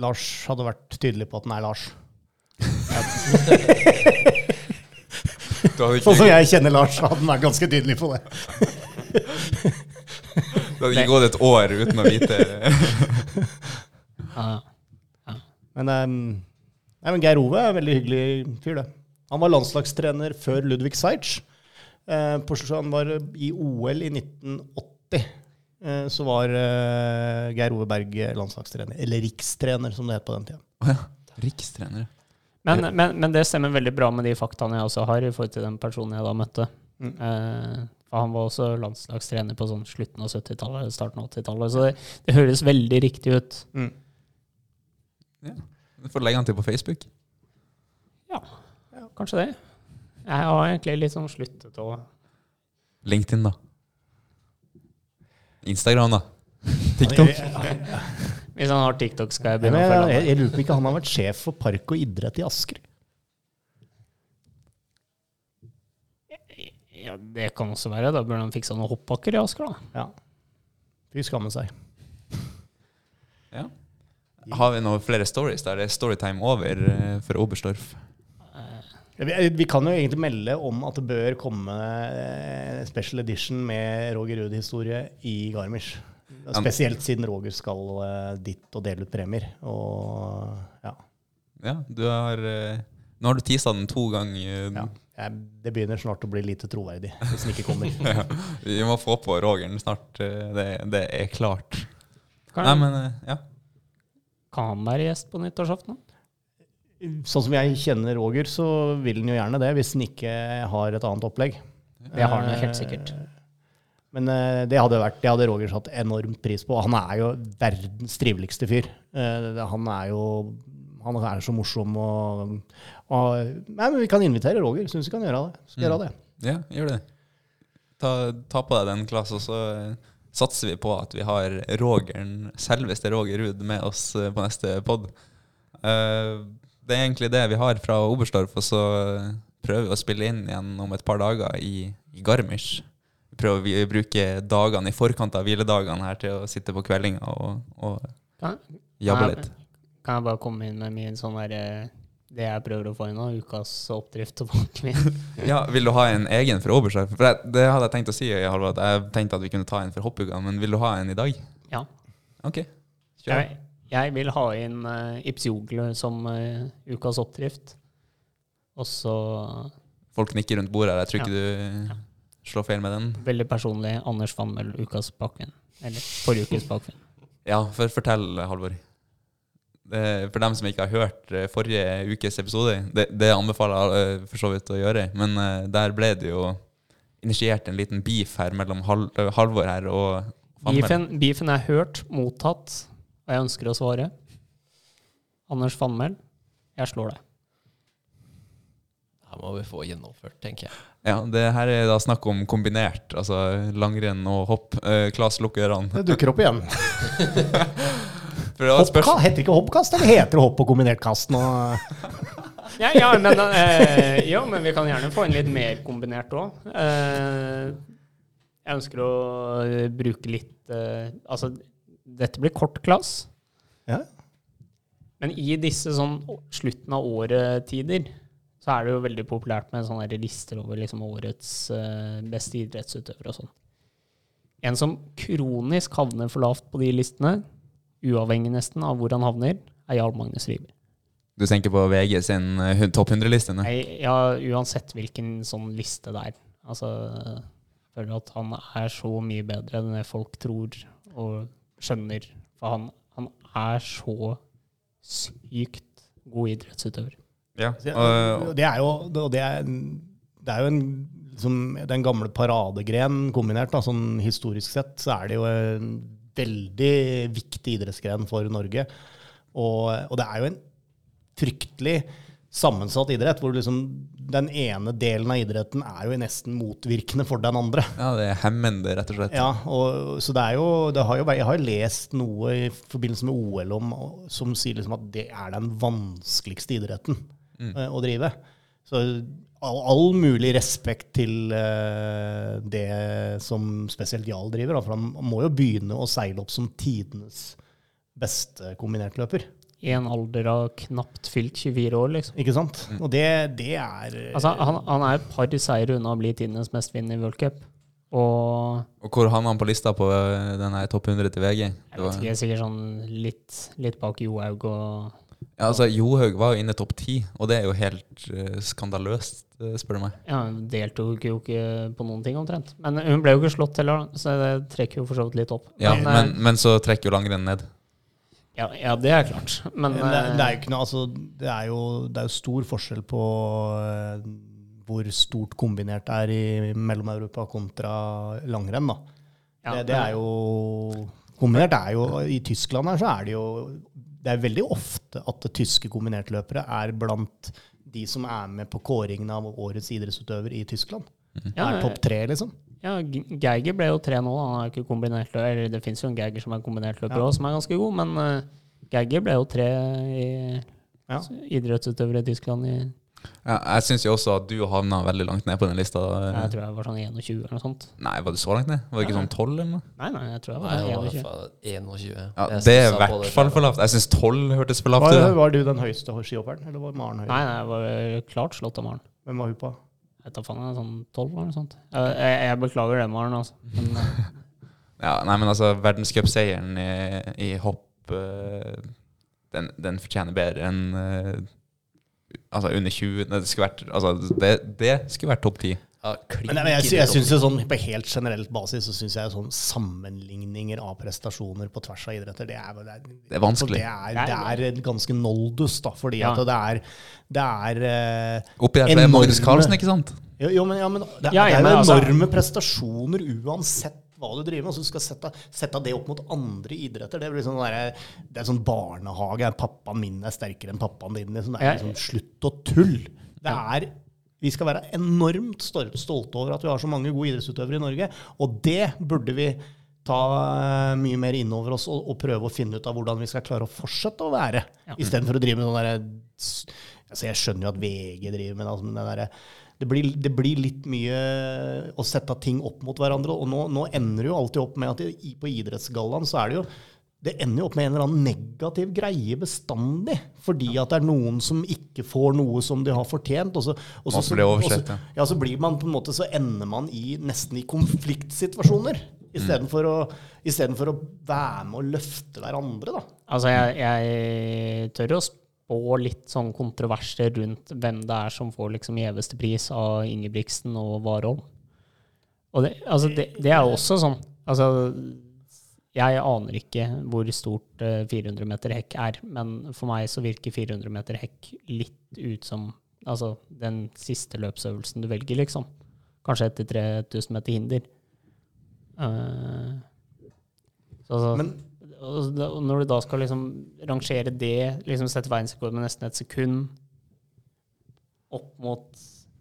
Lars hadde vært tydelig på at den er Lars. [LAUGHS] Sånn som jeg kjenner Lars, hadde han vært ganske tydelig på det. [LAUGHS] det hadde ikke gått et år uten å vite Ja, Men, eh, nei, men Geir Ove er en veldig hyggelig fyr, det. Han var landslagstrener før Ludvig Seitz. Eh, han var i OL i 1980. Eh, så var eh, Geir Ove Berg landslagstrener. Eller rikstrener, som det het på den tida. Rikstrener. men, men, men det stemmer veldig bra med de faktaene jeg også har i forhold til den personen jeg da møtte. Mm. Eh, for han var også landslagstrener på sånn slutten av 70-tallet, starten av 80-tallet. Så det, det høres veldig riktig ut. Du får legge han til på Facebook. Ja, kanskje det. Jeg har egentlig litt sånn sluttet å LinkedIn, da. Instagram, da. [LAUGHS] TikTok. Hvis han har TikTok, skal jeg begynne å følge jeg, jeg lurer på ikke han har vært sjef for park og idrett i Asker. Ja, det kan også være. Da burde han fiksa noen hoppbakker i Asker, da. Ja. Fy skamme seg. Ja. Har vi noen flere stories der det er storytime over eh, for Oberstdorf? Vi, kan jo egentlig melde om at det bør komme eh, special edition med Roger Ruud-historie i Garmisch. Spesielt siden Roger skal eh, dit og dele ut premier. Og ja. Ja, du har Nå har du tisa den to ganger. Ja. Det begynner snart å bli lite troverdig hvis den ikke kommer. [LAUGHS] Ja. Vi må få på Rogeren snart. Det, det er klart. Kan, Nei, men ja. Kan han være gjest på nyttårsaften? Sånn som jeg kjenner Roger, så vil han jo gjerne det, hvis han ikke har et annet opplegg. Det har han jo helt sikkert. Eh, Men eh, det hadde, vært, det hadde Roger satt enormt pris på. Han er jo verdens triveligste fyr. Eh, Han er jo han er så morsom og, og Nei, men vi kan invitere Roger. Syns vi kan gjøre det. Skal gjøre det. Ja, gjør det. Ta, ta på deg den, klassen, så satser vi på at vi har Rogeren, selveste Roger Ruud med oss eh, på neste pod. det er egentlig det vi har fra Oberstdorf, og så eh, prøver vi å spille inn igjen om et par dager i, i Garmisch. Vi prøver å bruke dagene i forkant av hviledagene her til å sitte på kveldinga og, og jabbe litt. kan jeg bare komme inn med min sånn der eh, Det jeg prøver å få inn nå, ukas oppdrift tilbake min. [LAUGHS] Ja, Vil du ha en egen for Oberstdorf? For jeg, det hadde jeg tenkt å si, Halvor, at jeg tenkte at vi kunne ta en for hoppuka, men vil du ha en i dag? Ja. Ok, kjør. Jeg, jeg vil ha inn uh, Ipsiogle som uh, ukas oppdrift. Og så Folk nikker rundt bordet her. Jeg tror ikke du slår feil med den. veldig personlig Anders Fannmøll, ukas bakvinn. Eller forrige ukes bakvinn. Ja, for, fortell, Halvor. Det- For dem som ikke har hørt eh, forrige ukes episode, det, det anbefaler jeg eh, for så vidt å gjøre, men eh, der ble det jo initiert en liten beef her mellom Hal eh, Halvor her og. Beefen, beefen er hørt, mottatt, og jeg ønsker å svare. Anders Fannmel, jeg slår deg. Her må vi få gjennomført, tenker jeg. Ja, det her er da snakk om kombinert, altså langrenn og hopp. Eh, Klas, lukk ørene. Det dukker opp igjen. [LAUGHS] Hoppka, heter det ikke hoppkast, eller heter det hopp og kombinert kast nå? [LAUGHS] Ja, ja, men, eh, ja, men vi kan gjerne få en litt mer kombinert òg. Eh, jeg ønsker å bruke litt eh, Altså, dette blir kort klass, Ja. men i disse sånn slutten av året-tider, så er det jo veldig populært med sånne lister over liksom årets eh, beste idrettsutøvere og sånn. En som kronisk havner for lavt på de listene, uavhengig nesten av hvor han havner, er Jarl Magnus Riiber. Du tenker på VG sin eh, topp 100-liste? Nei, ja, uansett hvilken sånn liste det er. Altså, jeg føler at han er så mye bedre enn det folk tror og skjønner. For han, han er så sykt god idrettsutøver. Ja. Det, og- det er jo, det er, det er jo en, liksom, den gamle paradegren kombinert. Da, sånn historisk sett så er det jo en veldig viktig idrettsgren for Norge. Og, og det er jo en fryktelig sammensatt idrett, hvor liksom den ene delen av idretten er jo nesten motvirkende for den andre. ja, det er hemmende, rett og slett. Ja, og, så det er jo, det har jo Jeg har lest noe i forbindelse med OL om, som sier liksom at det er den vanskeligste idretten mm. å drive. Så all, all mulig respekt til uh, det som spesielt Jarl driver, da, for han må jo begynne å seile opp som tidenes beste kombinertløper. I en alder av knapt fylt 24 år, liksom. Ikke sant? Og det, det er Altså, han, han er et par seire unna å bli tidenes mestvinnende i World Cup. Og Og hvor havna han på lista på denne topp 100 til VG? jeg vet ikke, sikkert sånn litt, litt bak Johaug og ja, altså, Johaug var jo inne topp 10, og det er jo helt uh, skandaløst, eh, spør du meg. Ja, hun deltok jo ikke på noen ting omtrent. Men hun ble jo ikke slått heller, så det trekker jo for så vidt litt opp. Ja, men, men, eh, men så trekker jo langrenn ned. ja, ja, det er klart. Men det, det er eh, jo ikke noe, altså, det er jo, det er jo stor forskjell på eh, hvor stort kombinert det er i Mellom-Europa kontra langrenn. da. ja, det, det er jo Kombinert er jo I Tyskland her så er det jo Det er veldig ofte at tyske kombinertløpere er blant de som er med på kåringen av årets idrettsutøver i Tyskland. ja, er topp tre, liksom. ja, Geiger ble jo tre nå. Han er ikke kombinert. Eller det fins jo en Geiger som er kombinert løper Ja. som er ganske god, men uh, Geiger ble jo tre i Ja. idrettsutøvere i Tyskland i Ja, jeg syns jo også at du havna veldig langt ned på den lista. Jeg tror jeg var sånn 21 eller noe sånt. Nei, var det så langt ned? Var det ikke sånn 12 eller noe? Nei, nei, jeg tror jeg Nei, var var 21. 21. Ja, det er i hvert fall for lavt. Jeg syns 12 hørtes for lavt Var, ut. var du den høyeste skihopperen, eller var Maren høyere? Nei, nei, jeg var klart slått av Maren. Hvem var hun på? Jeg tar faen, sånn 12 eller noe sånt. Jeg, jeg, jeg beklager det, Maren, altså. Men, [LAUGHS] eh, Ja, nei, men altså, verdenscupseieren i, i hopp eh, den, den fortjener bedre enn eh, altså under 20 Det skulle vært, altså, det, det skulle vært topp 10. Ja, klink Men jeg, jeg, synes jo sånn På helt generelt basis så syns jeg sånn sammenligninger av prestasjoner på tvers av idretter, det er, det er, Det er vanskelig. Det er, det er ganske noldus, da, fordi Ja. at det er, det er uh, Oppi der så er. Magnus Carlsen, ikke sant? Jo, jo, men, ja, men det, Ja, er men enorme altså- enorme prestasjoner uansett hva du driver med. Altså, du skal sette, sette det opp mot andre idretter. Det blir sånn, der, det er sånn barnehage. Pappaen min er sterkere enn pappaen din. Liksom. Det er liksom slutt å tulle. Det er, vi skal være enormt stolte over at vi har så mange gode idrettsutøvere i Norge. Og det burde vi ta eh, mye mer inn over oss og, og prøve å finne ut av hvordan vi skal klare å fortsette å være. Ja. Istedenfor å drive med sånn derre altså Jeg skjønner jo at VG driver med det, altså, men det derre det blir, det blir litt mye å sette ting opp mot hverandre. Og nå, nå ender det jo alltid opp med at i, på idrettsgallaen så er det jo det ender jo opp med en eller annen negativ greie bestandig. Fordi at det er noen som ikke får noe som de har fortjent. Og så, og så, Og så blir det oversett, og så- ja. ja, så blir man på en måte, så ender man i, nesten i konfliktsituasjoner. Istedenfor å, i stedet for å være med og løfte hverandre, da. Altså, jeg, jeg tør å spå litt sånn kontroverser rundt hvem det er som får liksom gjeveste pris av Ingebrigtsen og Warholm. Og det, altså, det, det er jo også sånn Altså, jeg aner ikke hvor stort eh, 400 meter hekk er, men for meg så virker 400 meter hekk litt ut som altså, den siste løpsøvelsen du velger, liksom. Kanskje etter 3000 meter hinder. Uh, så, altså, Men og når du da skal liksom rangere det, liksom sette verdensrekord med nesten et sekund opp mot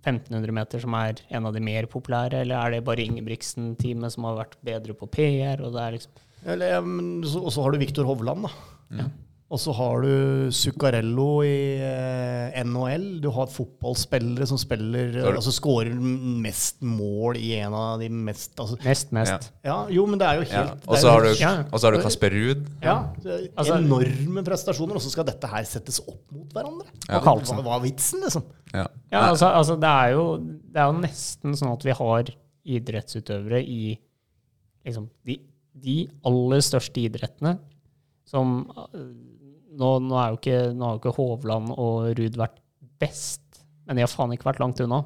1500 meter, som er en av de mer populære, eller er det bare Ingebrigtsen-teamet som har vært bedre på PR? Og det er liksom Eller, ja, men så- har du Viktor Hovland, da. Ja. Og så har du Zuccarello i eh, NHL. Du har fotballspillere som spiller Altså skårer mest mål i en av de mest altså, Mest, mest. Ja. Ja, jo, men det er jo Ja. helt Og så har, har du Kasper Ruud. ja, Altså- enorme prestasjoner, og så skal dette her settes opp mot hverandre. Ja. Og Carlsen. Hva, hva er vitsen, liksom? Ja. Ja, altså, altså det, er jo, det er jo nesten sånn at vi har idrettsutøvere i liksom, de, de aller største idrettene som nå, nå, er jo ikke, nå har jo ikke Hovland og Ruud vært best, men de har faen ikke vært langt unna.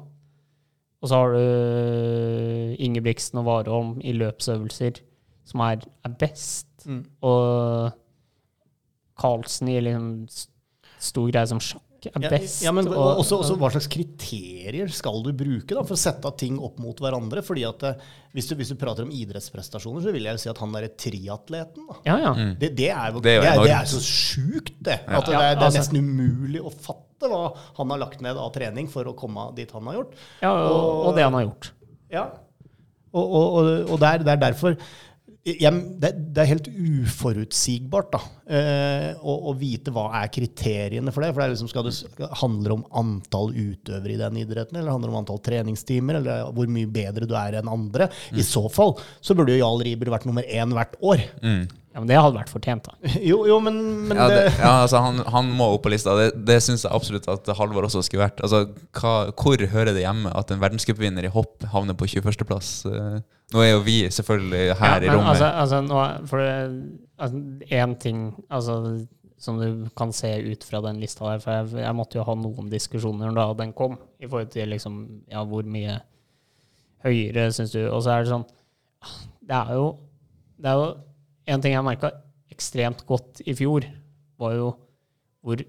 Og så har du Ingebrigtsen og Warholm i løpsøvelser som er, er best. Mm. Og Carlsen i liksom stor greie som sjakk er best. ja, men og- også, også Hva slags kriterier skal du bruke da, for å sette ting opp mot hverandre? Fordi at eh, hvis du, hvis du prater om idrettsprestasjoner, så vil jeg jo si at han derre triatleten Ja, ja. Mm. det, det, er jo, Det er det, er, det er så sjukt, det. At det, Ja, er, det er altså- nesten umulig å fatte hva han har lagt ned av trening for å komme dit han har gjort. ja og, og det han har gjort. Ja. Og, og, og, og det, er, er derfor det, det er helt uforutsigbart da, eh, å, å vite hva er kriteriene for det. For det er liksom, skal det handle om antall utøvere i den idretten, eller handler det om antall treningstimer, eller hvor mye bedre du er enn andre? I så fall så burde jo Jarl Riiber vært nummer én hvert år. Mm. Ja, men det hadde vært fortjent, da. [LAUGHS] Jo, jo men, men Ja, det, det, ja, altså han, han må opp på lista. Det, det syns jeg absolutt at Halvor også skulle vært. Altså, hva, hvor hører det hjemme at en verdenscupvinner i hopp havner på 21.-plass? Nå er jo vi selvfølgelig her ja, i rommet. Altså, altså, nå, for det, altså, en ting altså, som du kan se ut fra den lista der, for jeg, jeg måtte jo ha noen diskusjoner da den kom, i forhold til liksom, ja, hvor mye høyere syns du Og så er det sånn Det er jo, det er jo En ting jeg merka ekstremt godt i fjor, var jo hvor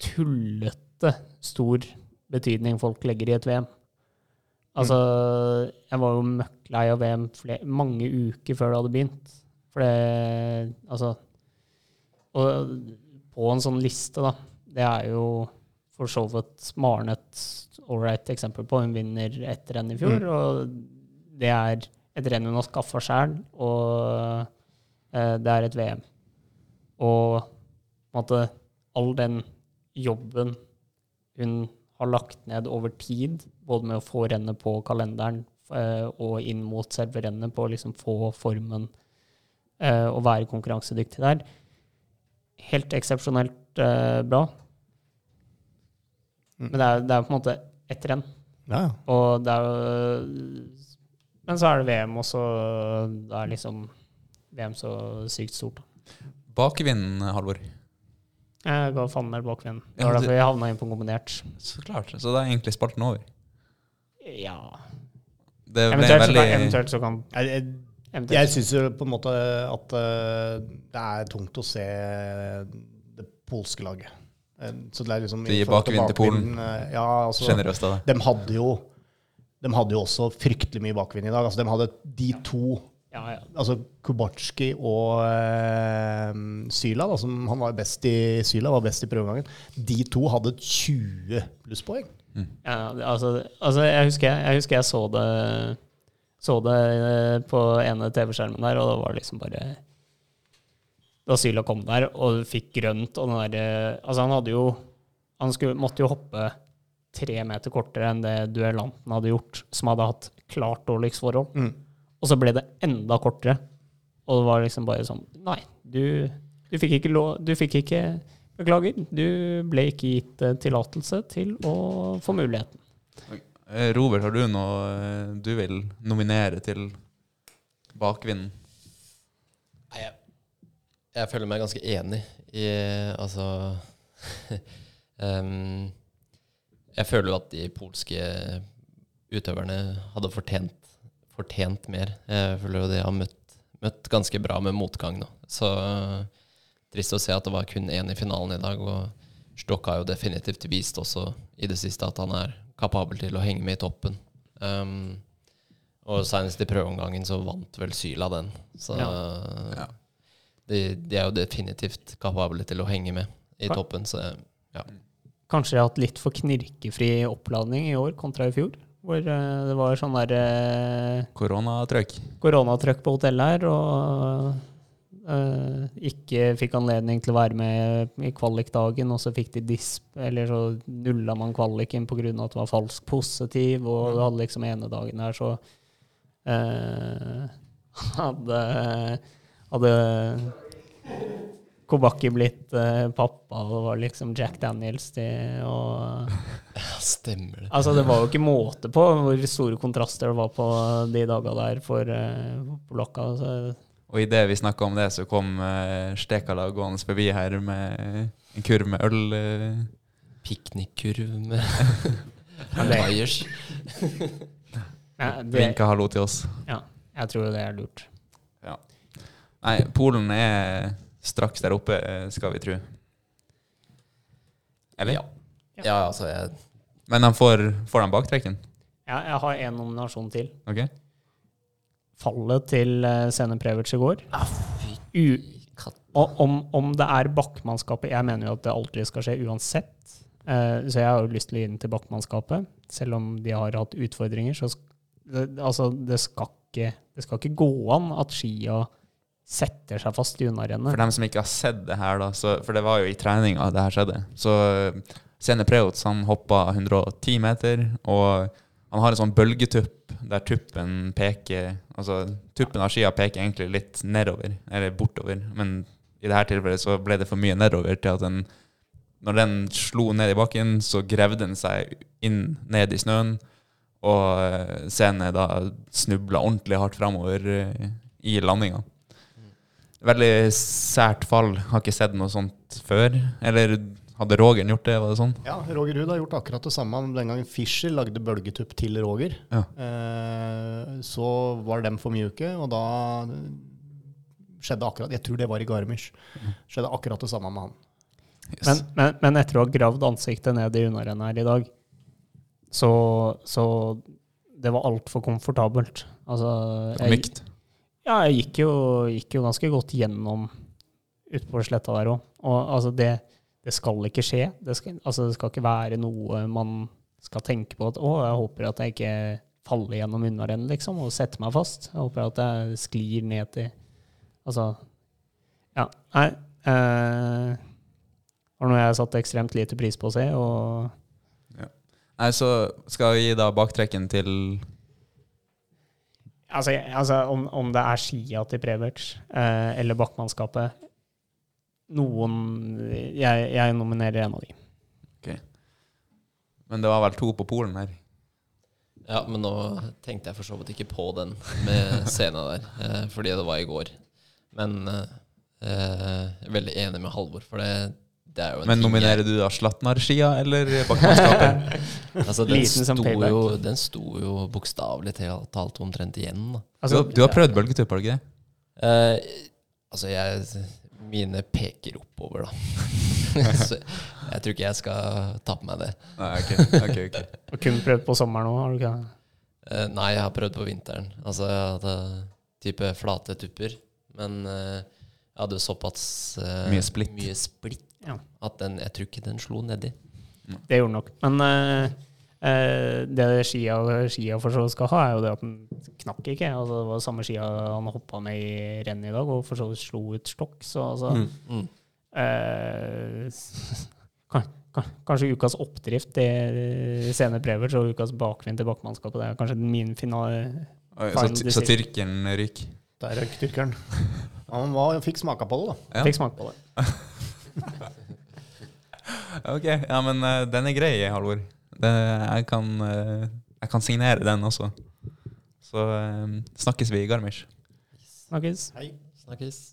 tullete stor betydning folk legger i et VM. Altså, jeg var jo møkk lei av VM flere, mange uker før det hadde begynt. For det Altså Og på en sånn liste, da, det er jo for så vidt Maren et ålreit eksempel på. Hun vinner ett renn i fjor, og det er et renn hun har skaffa sjæl, og eh, det er et VM. Og på en måte all den jobben hun har lagt ned over tid, både med å få rennet på kalenderen eh, og inn mot selve rennet, på å liksom få formen eh, og være konkurransedyktig der. Helt eksepsjonelt eh, bra. Men det er, det er på en måte ett renn. ja, ja. Og det er jo Men så er det VM, og så er liksom VM så sykt stort. Bakevind, Halvor. Jeg ga Fannberg bakvenn. Det Ja, var derfor jeg havna inn på kombinert. Så klart. Så da er egentlig spalten over. Ja. Det ble Eventuelt, så veldig kan, eventuelt så kan Jeg, jeg, jeg syns jo på en måte at eh, det er tungt å se det polske laget. Eh, så det er liksom De gir i bakvind til Polen. eh, Ja, altså, Generøst av deg. de hadde jo også fryktelig mye bakvind i dag. Altså, de hadde de to ja, ja. altså Kubatsjki og eh, Syla, da, som han var best i Syla var best i prøvegangen, de to hadde 20 plusspoeng. Ja, altså, altså jeg, husker, jeg, jeg husker jeg så det Så det eh, på ene TV-skjermen der, og det var liksom bare Da Syla kom der og fikk grønt og den derre Altså, han hadde jo Han skulle, måtte jo hoppe tre meter kortere enn det duellanten hadde gjort, som hadde hatt klart dårligst forhold. Mm. Og så ble det enda kortere. Og det var liksom bare sånn Nei, du, du fikk ikke lov Du fikk ikke Beklager, du ble ikke gitt eh, tillatelse til å få muligheten. Eh, Robert, har du noe eh, du vil nominere til bakvinden? Nei, jeg, jeg føler meg ganske enig i Altså [LAUGHS] um, Jeg føler jo at de polske utøverne hadde fortjent, fortjent mer. Jeg føler jo de har møtt, møtt ganske bra med motgang nå. Så trist å se at det var kun én i finalen i dag. Og Stokk har jo definitivt vist også i det siste at han er kapabel til å henge med i toppen. Um, og senest i prøveomgangen så vant vel Syla den. Så Ja. de, de er jo definitivt kapable til å henge med i Ja. toppen. Så ja. Kanskje de har hatt litt for knirkefri oppladning i år kontra i fjor. Hvor eh, det var sånn der Koronatrøkk. Koronatrykk. koronatrykk på hotellet her, og eh, ikke fikk anledning til å være med i kvalikdagen, og så fikk de disp, eller så nulla man kvaliken pga. at det var falsk positiv, og du hadde liksom ene dagen her, så eh, [LAUGHS] hadde, hadde Kobaki blitt uh, pappa, og det var liksom Jack Daniels til og ja, stemmer det. Altså, det var jo ikke måte på hvor store kontraster det var på de dagene der for uh, polakka. Altså. Og idet vi snakka om det, så kom uh, Stekala gående forbi her med en kurv med øl. Uh. Piknikkurv med [LAUGHS] Ja, Bayers. [LAUGHS] ja, Vinka hallo til oss. ja, jeg tror det er lurt. Nei, Polen er straks der oppe, eh, skal vi tro. Eller? Ja. ja, altså jeg Men han får, får han baktrekken? Ja, jeg har en nominasjon til. Ok? Fallet til uh, Sene Preverts i går. U og om, om det er bakkmannskapet Jeg mener jo at det aldri skal skje uansett. Eh, så jeg har jo lyst til å gi den til bakkmannskapet. Selv om de har hatt utfordringer, så det, altså, det, skal ikke, det skal ikke gå an at skia setter seg fast i unnarennet. For dem som ikke har sett det her, da, så, for det var jo i treninga det her skjedde. Så eh, Sene Preots han hoppa 110 meter, og han har en sånn bølgetupp der tuppen peker Altså tuppen av skia peker egentlig litt nedover, eller bortover. Men i det her tilfellet så ble det for mye nedover til at den Når den slo ned i bakken, så gravde den seg inn ned i snøen. Og eh, Sene da snubla ordentlig hardt framover eh, i landinga. Veldig sært fall. Har ikke sett noe sånt før. Eller hadde Roger gjort det? var det sånn? Ja, Roger Ruud har gjort akkurat det samme. Den gangen Fischer lagde bølgetupp til Roger, Ja. eh, så var dem for mjuke, og da skjedde akkurat Jeg tror det var i Garmisch. Skjedde akkurat det samme med han. Yes. Men, men, men etter å ha gravd ansiktet ned i unnarennet her i dag, så, så det var altfor komfortabelt. Altså, jeg, Mykt. Ja, jeg gikk jo, gikk jo ganske godt gjennom utpå sletta der òg. Og altså, det, det skal ikke skje. Det skal, altså, det skal ikke være noe man skal tenke på at å, jeg håper at jeg ikke faller gjennom unnarennet, liksom, og setter meg fast. Jeg håper at jeg sklir ned til Altså, ja. Nei. Eh, var noe jeg satte ekstremt lite pris på å se, og Nei, så skal vi gi da baktrekken til Altså, altså om, om det er skia til Preverts eh, eller bakkmannskapet Noen jeg, jeg nominerer en av de. Men det var vel to på Polen her. Ja, men nå tenkte jeg for så vidt ikke på den med scenen der, eh, fordi det var i går. Men eh, jeg er veldig enig med Halvor, for det, det er jo en Men nominerer du da Slatnar-skia eller bakmannskapet? [LAUGHS] Altså, den, Liten som sto payback. jo, den sto jo bokstavelig talt omtrent igjen. Da. Du, Altså, har- du har prøvd bølgetupp, har du ikke det? Eh, altså, jeg Mine peker oppover, da. [LAUGHS] Så jeg tror ikke jeg skal ta på meg det. Nei, ok, ok, ok. [LAUGHS] Og kun prøvd på sommeren har du ikke? Eh, nei, jeg har prøvd på vinteren. Altså, jeg hadde type flate tupper. Men uh, jeg hadde såpass eh, Mye splitt. mye splitt Ja. at den, jeg tror ikke den slo nedi. Det gjorde den nok. Men uh, uh, det skia, skia for så vidt skal ha, er jo det at den knakk ikke. Altså, det var samme skia han hoppa med i rennet i dag, og for så vidt slo ut stokk. Så altså Mm. eh, [LAUGHS] kan, kan, Kanskje ukas oppdrift i Sene Prevert og ukas bakvind til bakmannskapet. Det er kanskje min finale Så, så tyrkeren ryker. Der røyk tyrkeren. Han var, fikk smaka på det, da. Ja. Fikk smake på det. [LAUGHS] [LAUGHS] Ok, ja, men uh, den er grei, Halvor. Det, jeg, kan, uh, jeg kan signere den også. Så eh, snakkes vi i Garmisch. Snakkes. Hei. Snakkes.